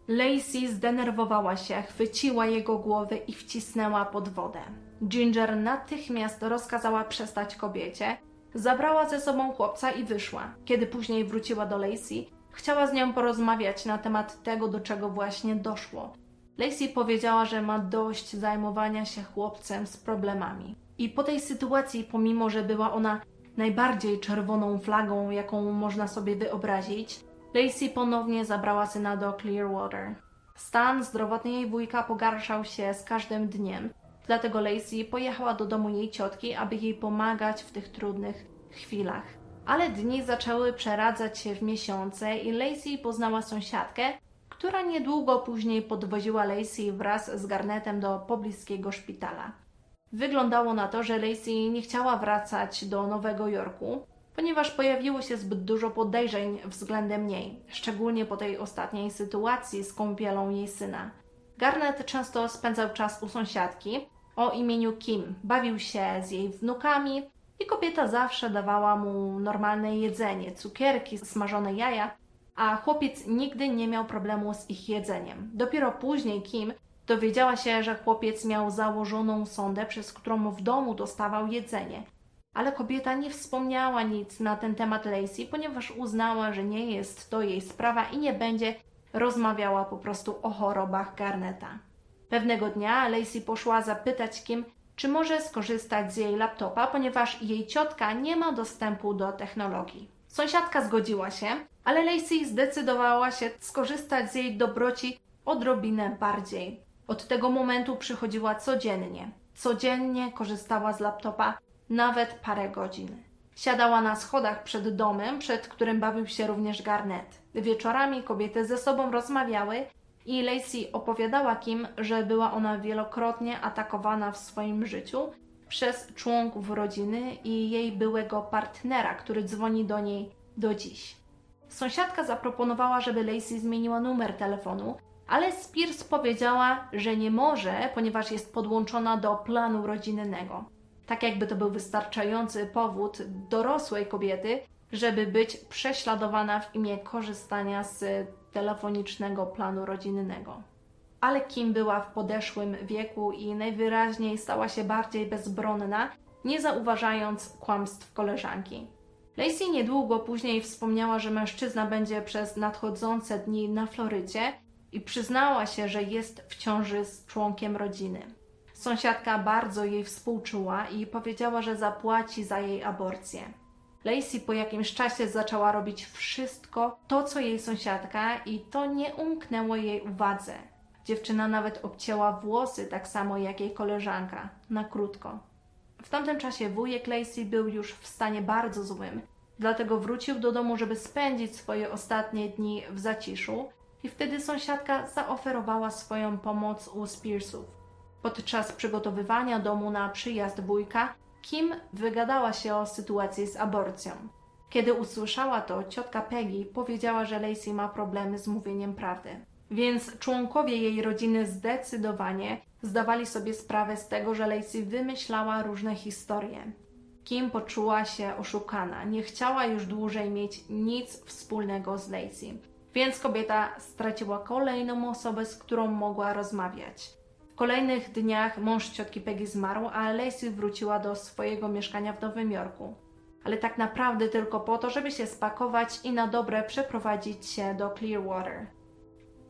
Lacey zdenerwowała się, chwyciła jego głowę i wcisnęła pod wodę. Ginger natychmiast rozkazała przestać kobiecie, zabrała ze sobą chłopca i wyszła. Kiedy później wróciła do Lacey, chciała z nią porozmawiać na temat tego, do czego właśnie doszło. Lacey powiedziała, że ma dość zajmowania się chłopcem z problemami. I po tej sytuacji, pomimo że była ona najbardziej czerwoną flagą, jaką można sobie wyobrazić, Lacey ponownie zabrała syna do Clearwater. Stan zdrowotny jej wujka pogarszał się z każdym dniem, dlatego Lacey pojechała do domu jej ciotki, aby jej pomagać w tych trudnych chwilach. Ale dni zaczęły przeradzać się w miesiące i Lacey poznała sąsiadkę, która niedługo później podwoziła Lacey wraz z Garnetem do pobliskiego szpitala. Wyglądało na to, że Lacey nie chciała wracać do Nowego Jorku, ponieważ pojawiło się zbyt dużo podejrzeń względem niej, szczególnie po tej ostatniej sytuacji z kąpielą jej syna. Garnet często spędzał czas u sąsiadki o imieniu Kim, bawił się z jej wnukami i kobieta zawsze dawała mu normalne jedzenie, cukierki, smażone jaja, a chłopiec nigdy nie miał problemu z ich jedzeniem. Dopiero później Kim dowiedziała się, że chłopiec miał założoną sondę, przez którą w domu dostawał jedzenie – ale kobieta nie wspomniała nic na ten temat Lacey, ponieważ uznała, że nie jest to jej sprawa i nie będzie rozmawiała po prostu o chorobach Garneta. Pewnego dnia Lacey poszła zapytać Kim, czy może skorzystać z jej laptopa, ponieważ jej ciotka nie ma dostępu do technologii. Sąsiadka zgodziła się, ale Lacey zdecydowała się skorzystać z jej dobroci odrobinę bardziej. Od tego momentu przychodziła codziennie. Codziennie korzystała z laptopa nawet parę godzin. Siadała na schodach przed domem, przed którym bawił się również Garnet. Wieczorami kobiety ze sobą rozmawiały i Lacey opowiadała Kim, że była ona wielokrotnie atakowana w swoim życiu przez członków rodziny i jej byłego partnera, który dzwoni do niej do dziś. Sąsiadka zaproponowała, żeby Lacey zmieniła numer telefonu, ale Spears powiedziała, że nie może, ponieważ jest podłączona do planu rodzinnego tak jakby to był wystarczający powód dorosłej kobiety, żeby być prześladowana w imię korzystania z telefonicznego planu rodzinnego. Ale Kim była w podeszłym wieku i najwyraźniej stała się bardziej bezbronna, nie zauważając kłamstw koleżanki. Lacey niedługo później wspomniała, że mężczyzna będzie przez nadchodzące dni na Florydzie i przyznała się, że jest w ciąży z członkiem rodziny. Sąsiadka bardzo jej współczuła i powiedziała, że zapłaci za jej aborcję. Lacey po jakimś czasie zaczęła robić wszystko to, co jej sąsiadka, i to nie umknęło jej uwadze. Dziewczyna nawet obcięła włosy tak samo jak jej koleżanka, na krótko. W tamtym czasie wujek Lacey był już w stanie bardzo złym, dlatego wrócił do domu, żeby spędzić swoje ostatnie dni w zaciszu, i wtedy sąsiadka zaoferowała swoją pomoc u Spearsów. Podczas przygotowywania domu na przyjazd wujka, Kim wygadała się o sytuacji z aborcją. Kiedy usłyszała to, ciotka Peggy powiedziała, że Lacey ma problemy z mówieniem prawdy. Więc członkowie jej rodziny zdecydowanie zdawali sobie sprawę z tego, że Lacey wymyślała różne historie. Kim poczuła się oszukana, nie chciała już dłużej mieć nic wspólnego z Lacey, więc kobieta straciła kolejną osobę, z którą mogła rozmawiać kolejnych dniach mąż ciotki Peggy zmarł, a Lacey wróciła do swojego mieszkania w Nowym Jorku. Ale tak naprawdę tylko po to, żeby się spakować i na dobre przeprowadzić się do Clearwater.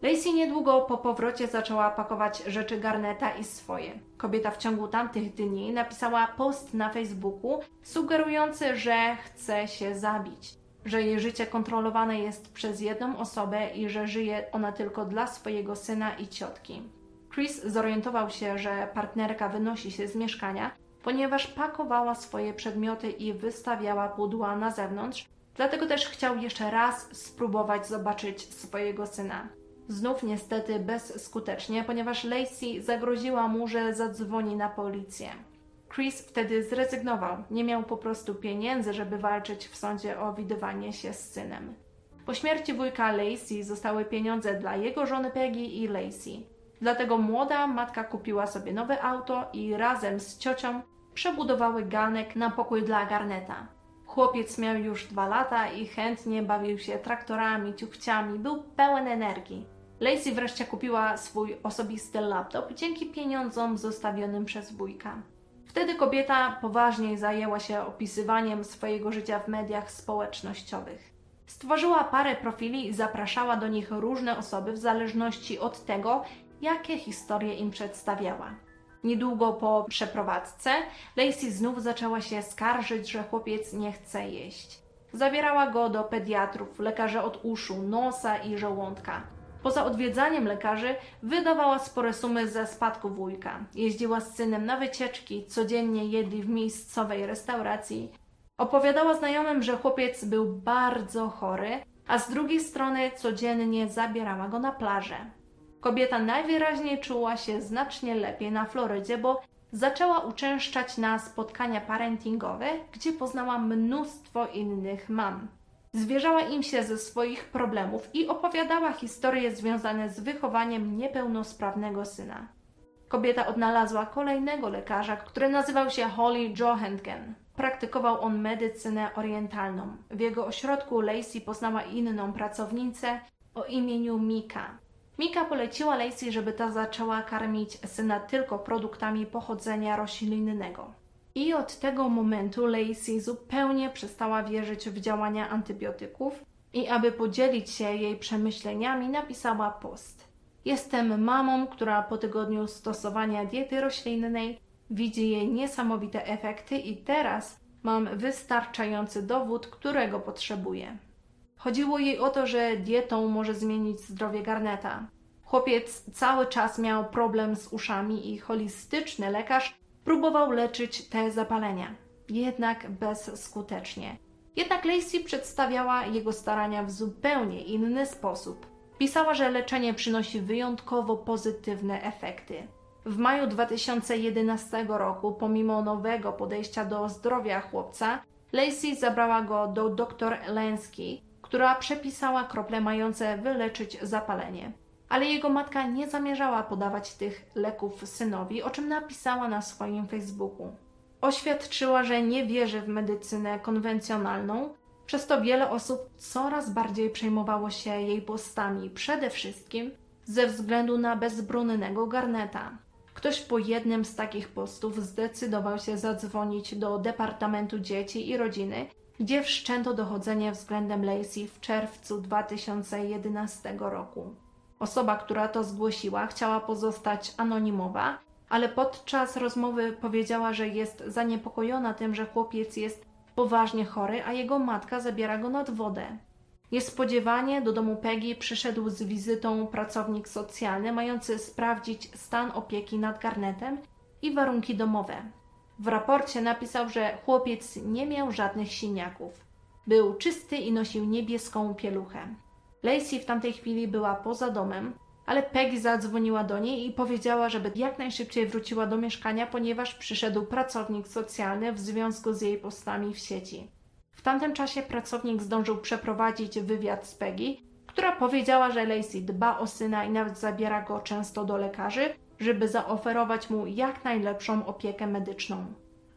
Lacey niedługo po powrocie zaczęła pakować rzeczy Garneta i swoje. Kobieta w ciągu tamtych dni napisała post na Facebooku sugerujący, że chce się zabić, że jej życie kontrolowane jest przez jedną osobę i że żyje ona tylko dla swojego syna i ciotki. Chris zorientował się, że partnerka wynosi się z mieszkania, ponieważ pakowała swoje przedmioty i wystawiała pudła na zewnątrz, dlatego też chciał jeszcze raz spróbować zobaczyć swojego syna. Znów niestety bezskutecznie, ponieważ Lacey zagroziła mu, że zadzwoni na policję. Chris wtedy zrezygnował. Nie miał po prostu pieniędzy, żeby walczyć w sądzie o widywanie się z synem. Po śmierci wujka Lacey zostały pieniądze dla jego żony Peggy i Lacey. Dlatego młoda matka kupiła sobie nowe auto i razem z ciocią przebudowały ganek na pokój dla Garneta. Chłopiec miał już dwa lata i chętnie bawił się traktorami, ciuchciami, był pełen energii. Lacey wreszcie kupiła swój osobisty laptop dzięki pieniądzom zostawionym przez wujka. Wtedy kobieta poważniej zajęła się opisywaniem swojego życia w mediach społecznościowych. Stworzyła parę profili i zapraszała do nich różne osoby w zależności od tego, jakie historie im przedstawiała. Niedługo po przeprowadzce Lacey znów zaczęła się skarżyć, że chłopiec nie chce jeść. Zabierała go do pediatrów, lekarzy od uszu, nosa i żołądka. Poza odwiedzaniem lekarzy wydawała spore sumy ze spadku wujka. Jeździła z synem na wycieczki, codziennie jedli w miejscowej restauracji. Opowiadała znajomym, że chłopiec był bardzo chory, a z drugiej strony codziennie zabierała go na plażę. Kobieta najwyraźniej czuła się znacznie lepiej na Florydzie, bo zaczęła uczęszczać na spotkania parentingowe, gdzie poznała mnóstwo innych mam. Zwierzała im się ze swoich problemów i opowiadała historie związane z wychowaniem niepełnosprawnego syna. Kobieta odnalazła kolejnego lekarza, który nazywał się Holly Johentgen. Praktykował on medycynę orientalną. W jego ośrodku Lacey poznała inną pracownicę o imieniu Mika. Mika poleciła Lacey, żeby ta zaczęła karmić syna tylko produktami pochodzenia roślinnego. I od tego momentu Lacey zupełnie przestała wierzyć w działania antybiotyków i aby podzielić się jej przemyśleniami, napisała post. Jestem mamą, która po tygodniu stosowania diety roślinnej widzi jej niesamowite efekty i teraz mam wystarczający dowód, którego potrzebuję. Chodziło jej o to, że dietą może zmienić zdrowie garneta. Chłopiec cały czas miał problem z uszami i holistyczny lekarz próbował leczyć te zapalenia, jednak bezskutecznie. Jednak Lacey przedstawiała jego starania w zupełnie inny sposób. Pisała, że leczenie przynosi wyjątkowo pozytywne efekty. W maju 2011 roku, pomimo nowego podejścia do zdrowia chłopca, Lacey zabrała go do dr Lenski, która przepisała krople mające wyleczyć zapalenie ale jego matka nie zamierzała podawać tych leków synowi, o czym napisała na swoim Facebooku. Oświadczyła, że nie wierzy w medycynę konwencjonalną, przez to wiele osób coraz bardziej przejmowało się jej postami, przede wszystkim ze względu na bezbronnego garneta. Ktoś po jednym z takich postów zdecydował się zadzwonić do Departamentu Dzieci i Rodziny, gdzie wszczęto dochodzenie względem Lacey w czerwcu 2011 roku. Osoba, która to zgłosiła, chciała pozostać anonimowa, ale podczas rozmowy powiedziała, że jest zaniepokojona tym, że chłopiec jest poważnie chory, a jego matka zabiera go nad wodę. Niespodziewanie do domu Peggy przyszedł z wizytą pracownik socjalny mający sprawdzić stan opieki nad garnetem i warunki domowe. W raporcie napisał, że chłopiec nie miał żadnych siniaków. Był czysty i nosił niebieską pieluchę. Lacey w tamtej chwili była poza domem, ale Peggy zadzwoniła do niej i powiedziała, żeby jak najszybciej wróciła do mieszkania, ponieważ przyszedł pracownik socjalny w związku z jej postami w sieci. W tamtym czasie pracownik zdążył przeprowadzić wywiad z Peggy, która powiedziała, że Lacey dba o syna i nawet zabiera go często do lekarzy, żeby zaoferować mu jak najlepszą opiekę medyczną.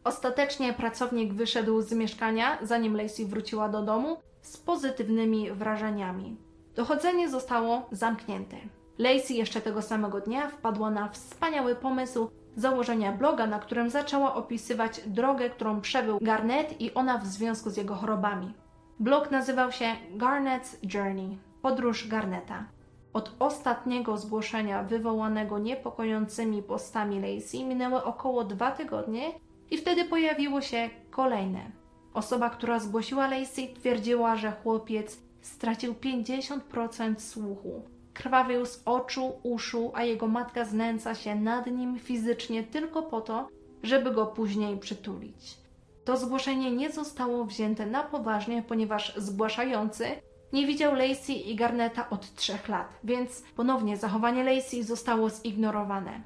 Ostatecznie pracownik wyszedł z mieszkania, zanim Lacey wróciła do domu, z pozytywnymi wrażeniami. Dochodzenie zostało zamknięte. Lacey jeszcze tego samego dnia wpadła na wspaniały pomysł założenia bloga, na którym zaczęła opisywać drogę, którą przebył Garnet i ona w związku z jego chorobami. Blog nazywał się Garnet's Journey podróż Garneta. Od ostatniego zgłoszenia wywołanego niepokojącymi postami Lacey minęły około dwa tygodnie i wtedy pojawiło się kolejne. Osoba, która zgłosiła Lacey, twierdziła, że chłopiec stracił 50% słuchu. Krwawił z oczu, uszu, a jego matka znęca się nad nim fizycznie tylko po to, żeby go później przytulić. To zgłoszenie nie zostało wzięte na poważnie, ponieważ zgłaszający nie widział Lacey i Garneta od trzech lat, więc ponownie zachowanie Lacey zostało zignorowane.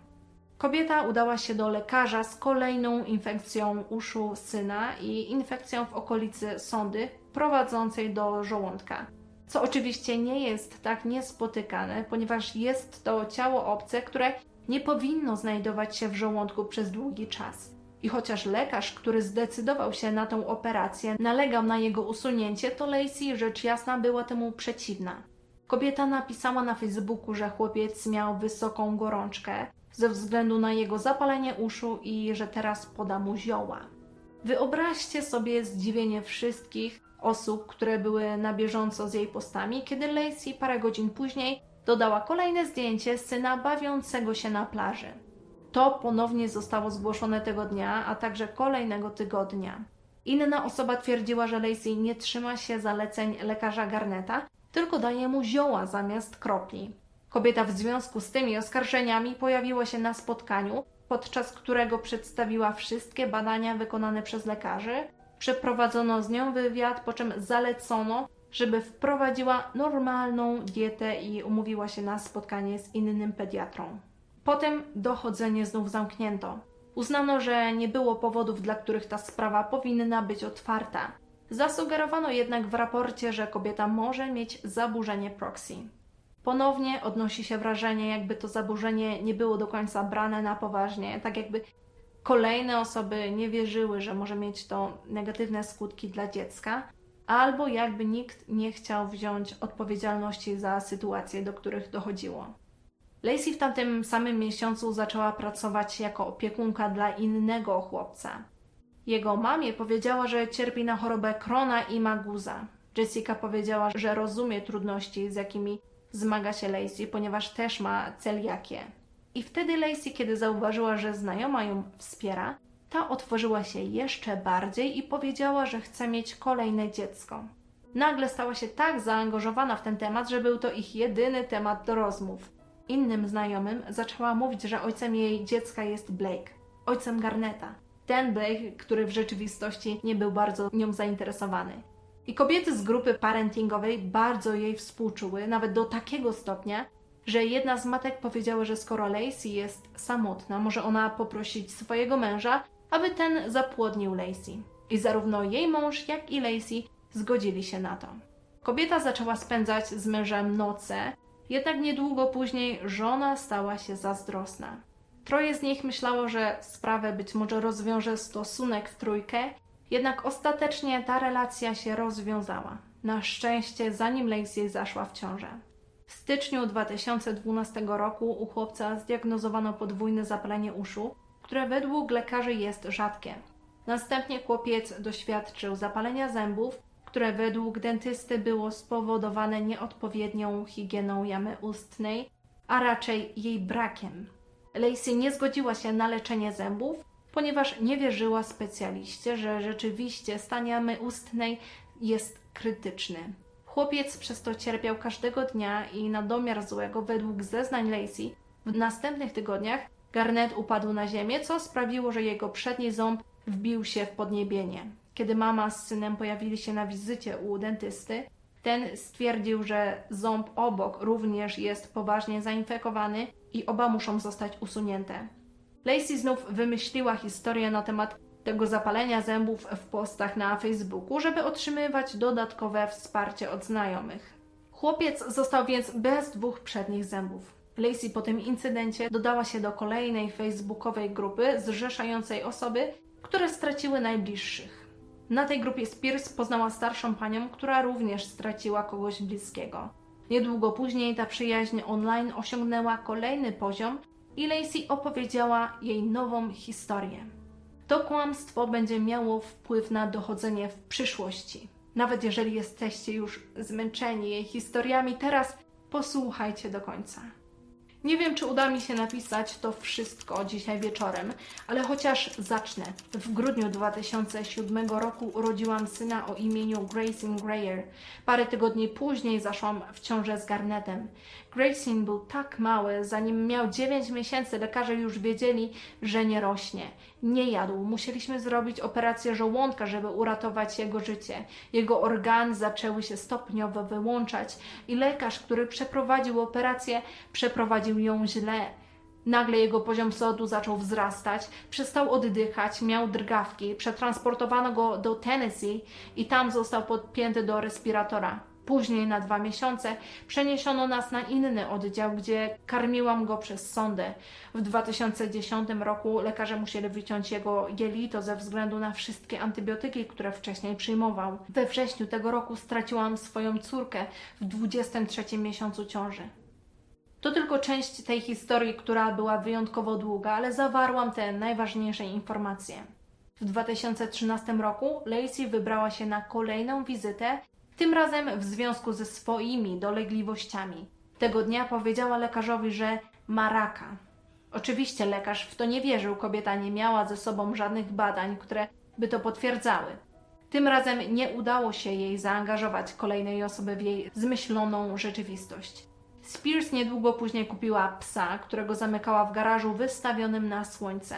Kobieta udała się do lekarza z kolejną infekcją uszu syna i infekcją w okolicy sondy prowadzącej do żołądka. Co oczywiście nie jest tak niespotykane, ponieważ jest to ciało obce, które nie powinno znajdować się w żołądku przez długi czas. I chociaż lekarz, który zdecydował się na tę operację, nalegał na jego usunięcie, to Lacey rzecz jasna była temu przeciwna. Kobieta napisała na Facebooku, że chłopiec miał wysoką gorączkę ze względu na jego zapalenie uszu i że teraz poda mu zioła. Wyobraźcie sobie zdziwienie wszystkich osób, które były na bieżąco z jej postami, kiedy Lacey parę godzin później dodała kolejne zdjęcie syna bawiącego się na plaży. To ponownie zostało zgłoszone tego dnia, a także kolejnego tygodnia. Inna osoba twierdziła, że Lacey nie trzyma się zaleceń lekarza Garneta, tylko daje mu zioła zamiast kropli. Kobieta w związku z tymi oskarżeniami pojawiła się na spotkaniu, podczas którego przedstawiła wszystkie badania wykonane przez lekarzy. Przeprowadzono z nią wywiad, po czym zalecono, żeby wprowadziła normalną dietę i umówiła się na spotkanie z innym pediatrą. Potem dochodzenie znów zamknięto. Uznano, że nie było powodów, dla których ta sprawa powinna być otwarta. Zasugerowano jednak w raporcie, że kobieta może mieć zaburzenie proxy. Ponownie odnosi się wrażenie, jakby to zaburzenie nie było do końca brane na poważnie, tak jakby kolejne osoby nie wierzyły, że może mieć to negatywne skutki dla dziecka, albo jakby nikt nie chciał wziąć odpowiedzialności za sytuacje, do których dochodziło. Lacey w tamtym samym miesiącu zaczęła pracować jako opiekunka dla innego chłopca. Jego mamie powiedziała, że cierpi na chorobę Krona i Maguza. Jessica powiedziała, że rozumie trudności, z jakimi zmaga się Lacey, ponieważ też ma celiakię. I wtedy Lacey, kiedy zauważyła, że znajoma ją wspiera, ta otworzyła się jeszcze bardziej i powiedziała, że chce mieć kolejne dziecko. Nagle stała się tak zaangażowana w ten temat, że był to ich jedyny temat do rozmów. Innym znajomym zaczęła mówić, że ojcem jej dziecka jest Blake, ojcem Garneta. Ten Blake, który w rzeczywistości nie był bardzo nią zainteresowany. I kobiety z grupy parentingowej bardzo jej współczuły, nawet do takiego stopnia, że jedna z matek powiedziała, że skoro Lacey jest samotna, może ona poprosić swojego męża, aby ten zapłodnił Lacey. I zarówno jej mąż, jak i Lacey zgodzili się na to. Kobieta zaczęła spędzać z mężem noce, jednak niedługo później żona stała się zazdrosna. Troje z nich myślało, że sprawę być może rozwiąże stosunek w trójkę, jednak ostatecznie ta relacja się rozwiązała. Na szczęście, zanim Lacey zaszła w ciążę. W styczniu 2012 roku u chłopca zdiagnozowano podwójne zapalenie uszu, które według lekarzy jest rzadkie. Następnie chłopiec doświadczył zapalenia zębów, które według dentysty było spowodowane nieodpowiednią higieną jamy ustnej, a raczej jej brakiem. Lacey nie zgodziła się na leczenie zębów, ponieważ nie wierzyła specjaliście, że rzeczywiście stan jamy ustnej jest krytyczny. Chłopiec przez to cierpiał każdego dnia i na domiar złego, według zeznań Lacey, w następnych tygodniach Garnet upadł na ziemię, co sprawiło, że jego przedni ząb wbił się w podniebienie. Kiedy mama z synem pojawili się na wizycie u dentysty, ten stwierdził, że ząb obok również jest poważnie zainfekowany i oba muszą zostać usunięte. Lacey znów wymyśliła historię na temat tego zapalenia zębów w postach na Facebooku, żeby otrzymywać dodatkowe wsparcie od znajomych. Chłopiec został więc bez dwóch przednich zębów. Lacey po tym incydencie dodała się do kolejnej facebookowej grupy zrzeszającej osoby, które straciły najbliższych. Na tej grupie Spears poznała starszą panią, która również straciła kogoś bliskiego. Niedługo później ta przyjaźń online osiągnęła kolejny poziom i Lacey opowiedziała jej nową historię. To kłamstwo będzie miało wpływ na dochodzenie w przyszłości. Nawet jeżeli jesteście już zmęczeni jej historiami, teraz posłuchajcie do końca. Nie wiem, czy uda mi się napisać to wszystko dzisiaj wieczorem, ale chociaż zacznę. W grudniu 2007 roku urodziłam syna o imieniu Grayson Grayer. Parę tygodni później zaszłam w ciążę z Garnetem. Grayson był tak mały, zanim miał 9 miesięcy lekarze już wiedzieli, że nie rośnie. Nie jadł. Musieliśmy zrobić operację żołądka, żeby uratować jego życie. Jego organy zaczęły się stopniowo wyłączać i lekarz, który przeprowadził operację, przeprowadził ją źle. Nagle jego poziom sodu zaczął wzrastać, przestał oddychać, miał drgawki, przetransportowano go do Tennessee i tam został podpięty do respiratora. Później na dwa miesiące przeniesiono nas na inny oddział, gdzie karmiłam go przez sondę. W 2010 roku lekarze musieli wyciąć jego jelito ze względu na wszystkie antybiotyki, które wcześniej przyjmował. We wrześniu tego roku straciłam swoją córkę w 23 miesiącu ciąży. To tylko część tej historii, która była wyjątkowo długa, ale zawarłam te najważniejsze informacje. W 2013 roku Lacey wybrała się na kolejną wizytę, tym razem w związku ze swoimi dolegliwościami. Tego dnia powiedziała lekarzowi, że ma raka. Oczywiście lekarz w to nie wierzył, kobieta nie miała ze sobą żadnych badań, które by to potwierdzały. Tym razem nie udało się jej zaangażować kolejnej osoby w jej zmyśloną rzeczywistość. Spears niedługo później kupiła psa, którego zamykała w garażu wystawionym na słońce.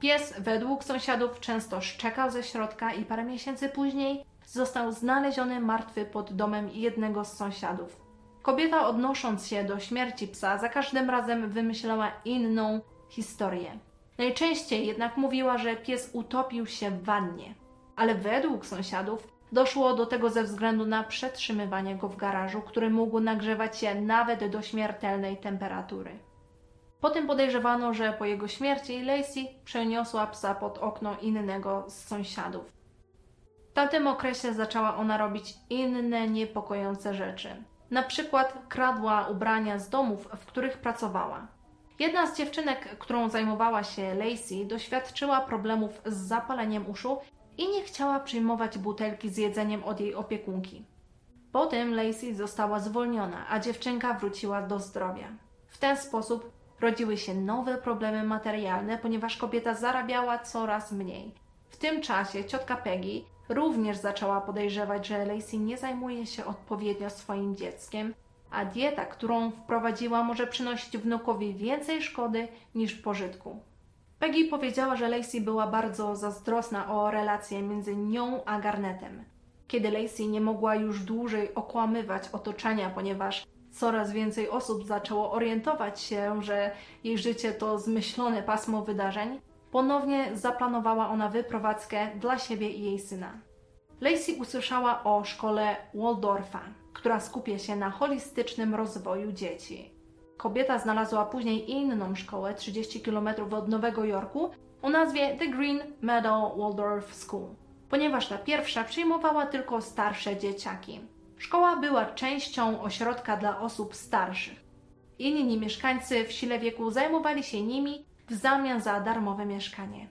Pies, według sąsiadów, często szczekał ze środka i parę miesięcy później został znaleziony martwy pod domem jednego z sąsiadów. Kobieta, odnosząc się do śmierci psa, za każdym razem wymyślała inną historię. Najczęściej jednak mówiła, że pies utopił się w wannie, ale według sąsiadów doszło do tego ze względu na przetrzymywanie go w garażu, który mógł nagrzewać się nawet do śmiertelnej temperatury. Potem podejrzewano, że po jego śmierci Lacey przeniosła psa pod okno innego z sąsiadów. W tamtym okresie zaczęła ona robić inne niepokojące rzeczy. Na przykład kradła ubrania z domów, w których pracowała. Jedna z dziewczynek, którą zajmowała się Lacey, doświadczyła problemów z zapaleniem uszu i nie chciała przyjmować butelki z jedzeniem od jej opiekunki. Potem Lacey została zwolniona, a dziewczynka wróciła do zdrowia. W ten sposób rodziły się nowe problemy materialne, ponieważ kobieta zarabiała coraz mniej. W tym czasie ciotka Peggy również zaczęła podejrzewać, że Lacey nie zajmuje się odpowiednio swoim dzieckiem, a dieta, którą wprowadziła, może przynosić wnukowi więcej szkody niż pożytku. Peggy powiedziała, że Lacey była bardzo zazdrosna o relacje między nią a Garnetem. Kiedy Lacey nie mogła już dłużej okłamywać otoczenia, ponieważ coraz więcej osób zaczęło orientować się, że jej życie to zmyślone pasmo wydarzeń, ponownie zaplanowała ona wyprowadzkę dla siebie i jej syna. Lacey usłyszała o szkole Waldorfa, która skupia się na holistycznym rozwoju dzieci. Kobieta znalazła później inną szkołę 30 km od Nowego Jorku o nazwie The Green Meadow Waldorf School, ponieważ ta pierwsza przyjmowała tylko starsze dzieciaki. Szkoła była częścią ośrodka dla osób starszych. Inni mieszkańcy w sile wieku zajmowali się nimi w zamian za darmowe mieszkanie.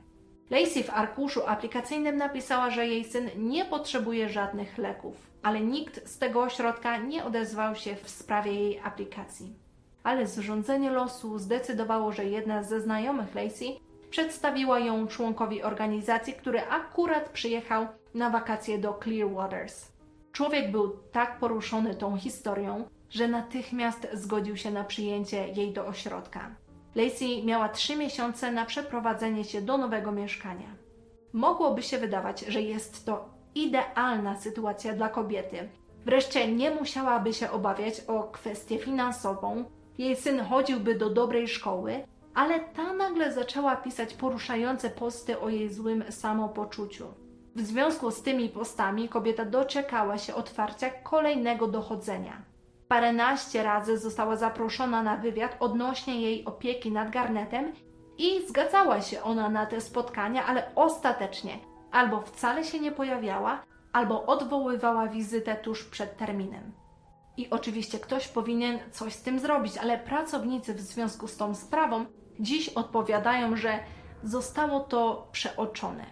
Lacey w arkuszu aplikacyjnym napisała, że jej syn nie potrzebuje żadnych leków, ale nikt z tego ośrodka nie odezwał się w sprawie jej aplikacji ale zrządzenie losu zdecydowało, że jedna ze znajomych Lacey przedstawiła ją członkowi organizacji, który akurat przyjechał na wakacje do Clearwaters. Człowiek był tak poruszony tą historią, że natychmiast zgodził się na przyjęcie jej do ośrodka. Lacey miała trzy miesiące na przeprowadzenie się do nowego mieszkania. Mogłoby się wydawać, że jest to idealna sytuacja dla kobiety. Wreszcie nie musiałaby się obawiać o kwestię finansową, jej syn chodziłby do dobrej szkoły, ale ta nagle zaczęła pisać poruszające posty o jej złym samopoczuciu. W związku z tymi postami kobieta doczekała się otwarcia kolejnego dochodzenia. Paręnaście razy została zaproszona na wywiad odnośnie jej opieki nad garnetem i zgadzała się ona na te spotkania, ale ostatecznie albo wcale się nie pojawiała, albo odwoływała wizytę tuż przed terminem. I oczywiście ktoś powinien coś z tym zrobić, ale pracownicy w związku z tą sprawą dziś odpowiadają, że zostało to przeoczone.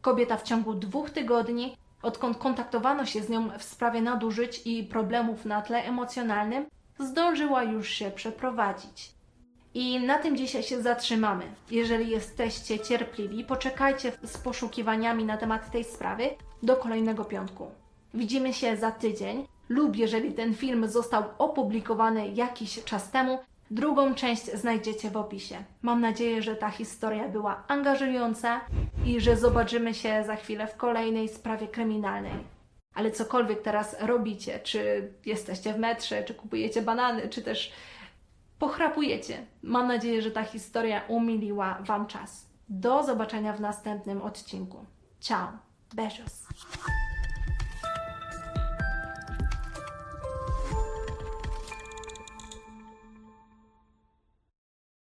Kobieta w ciągu dwóch tygodni, odkąd kontaktowano się z nią w sprawie nadużyć i problemów na tle emocjonalnym, zdążyła już się przeprowadzić. I na tym dzisiaj się zatrzymamy. Jeżeli jesteście cierpliwi, poczekajcie z poszukiwaniami na temat tej sprawy do kolejnego piątku. Widzimy się za tydzień lub jeżeli ten film został opublikowany jakiś czas temu, Drugą część znajdziecie w opisie. Mam nadzieję, że ta historia była angażująca i że zobaczymy się za chwilę w kolejnej sprawie kryminalnej. Ale cokolwiek teraz robicie, czy jesteście w metrze, czy kupujecie banany, czy też pochrapujecie, mam nadzieję, że ta historia umiliła Wam czas. Do zobaczenia w następnym odcinku. Ciao, beijos.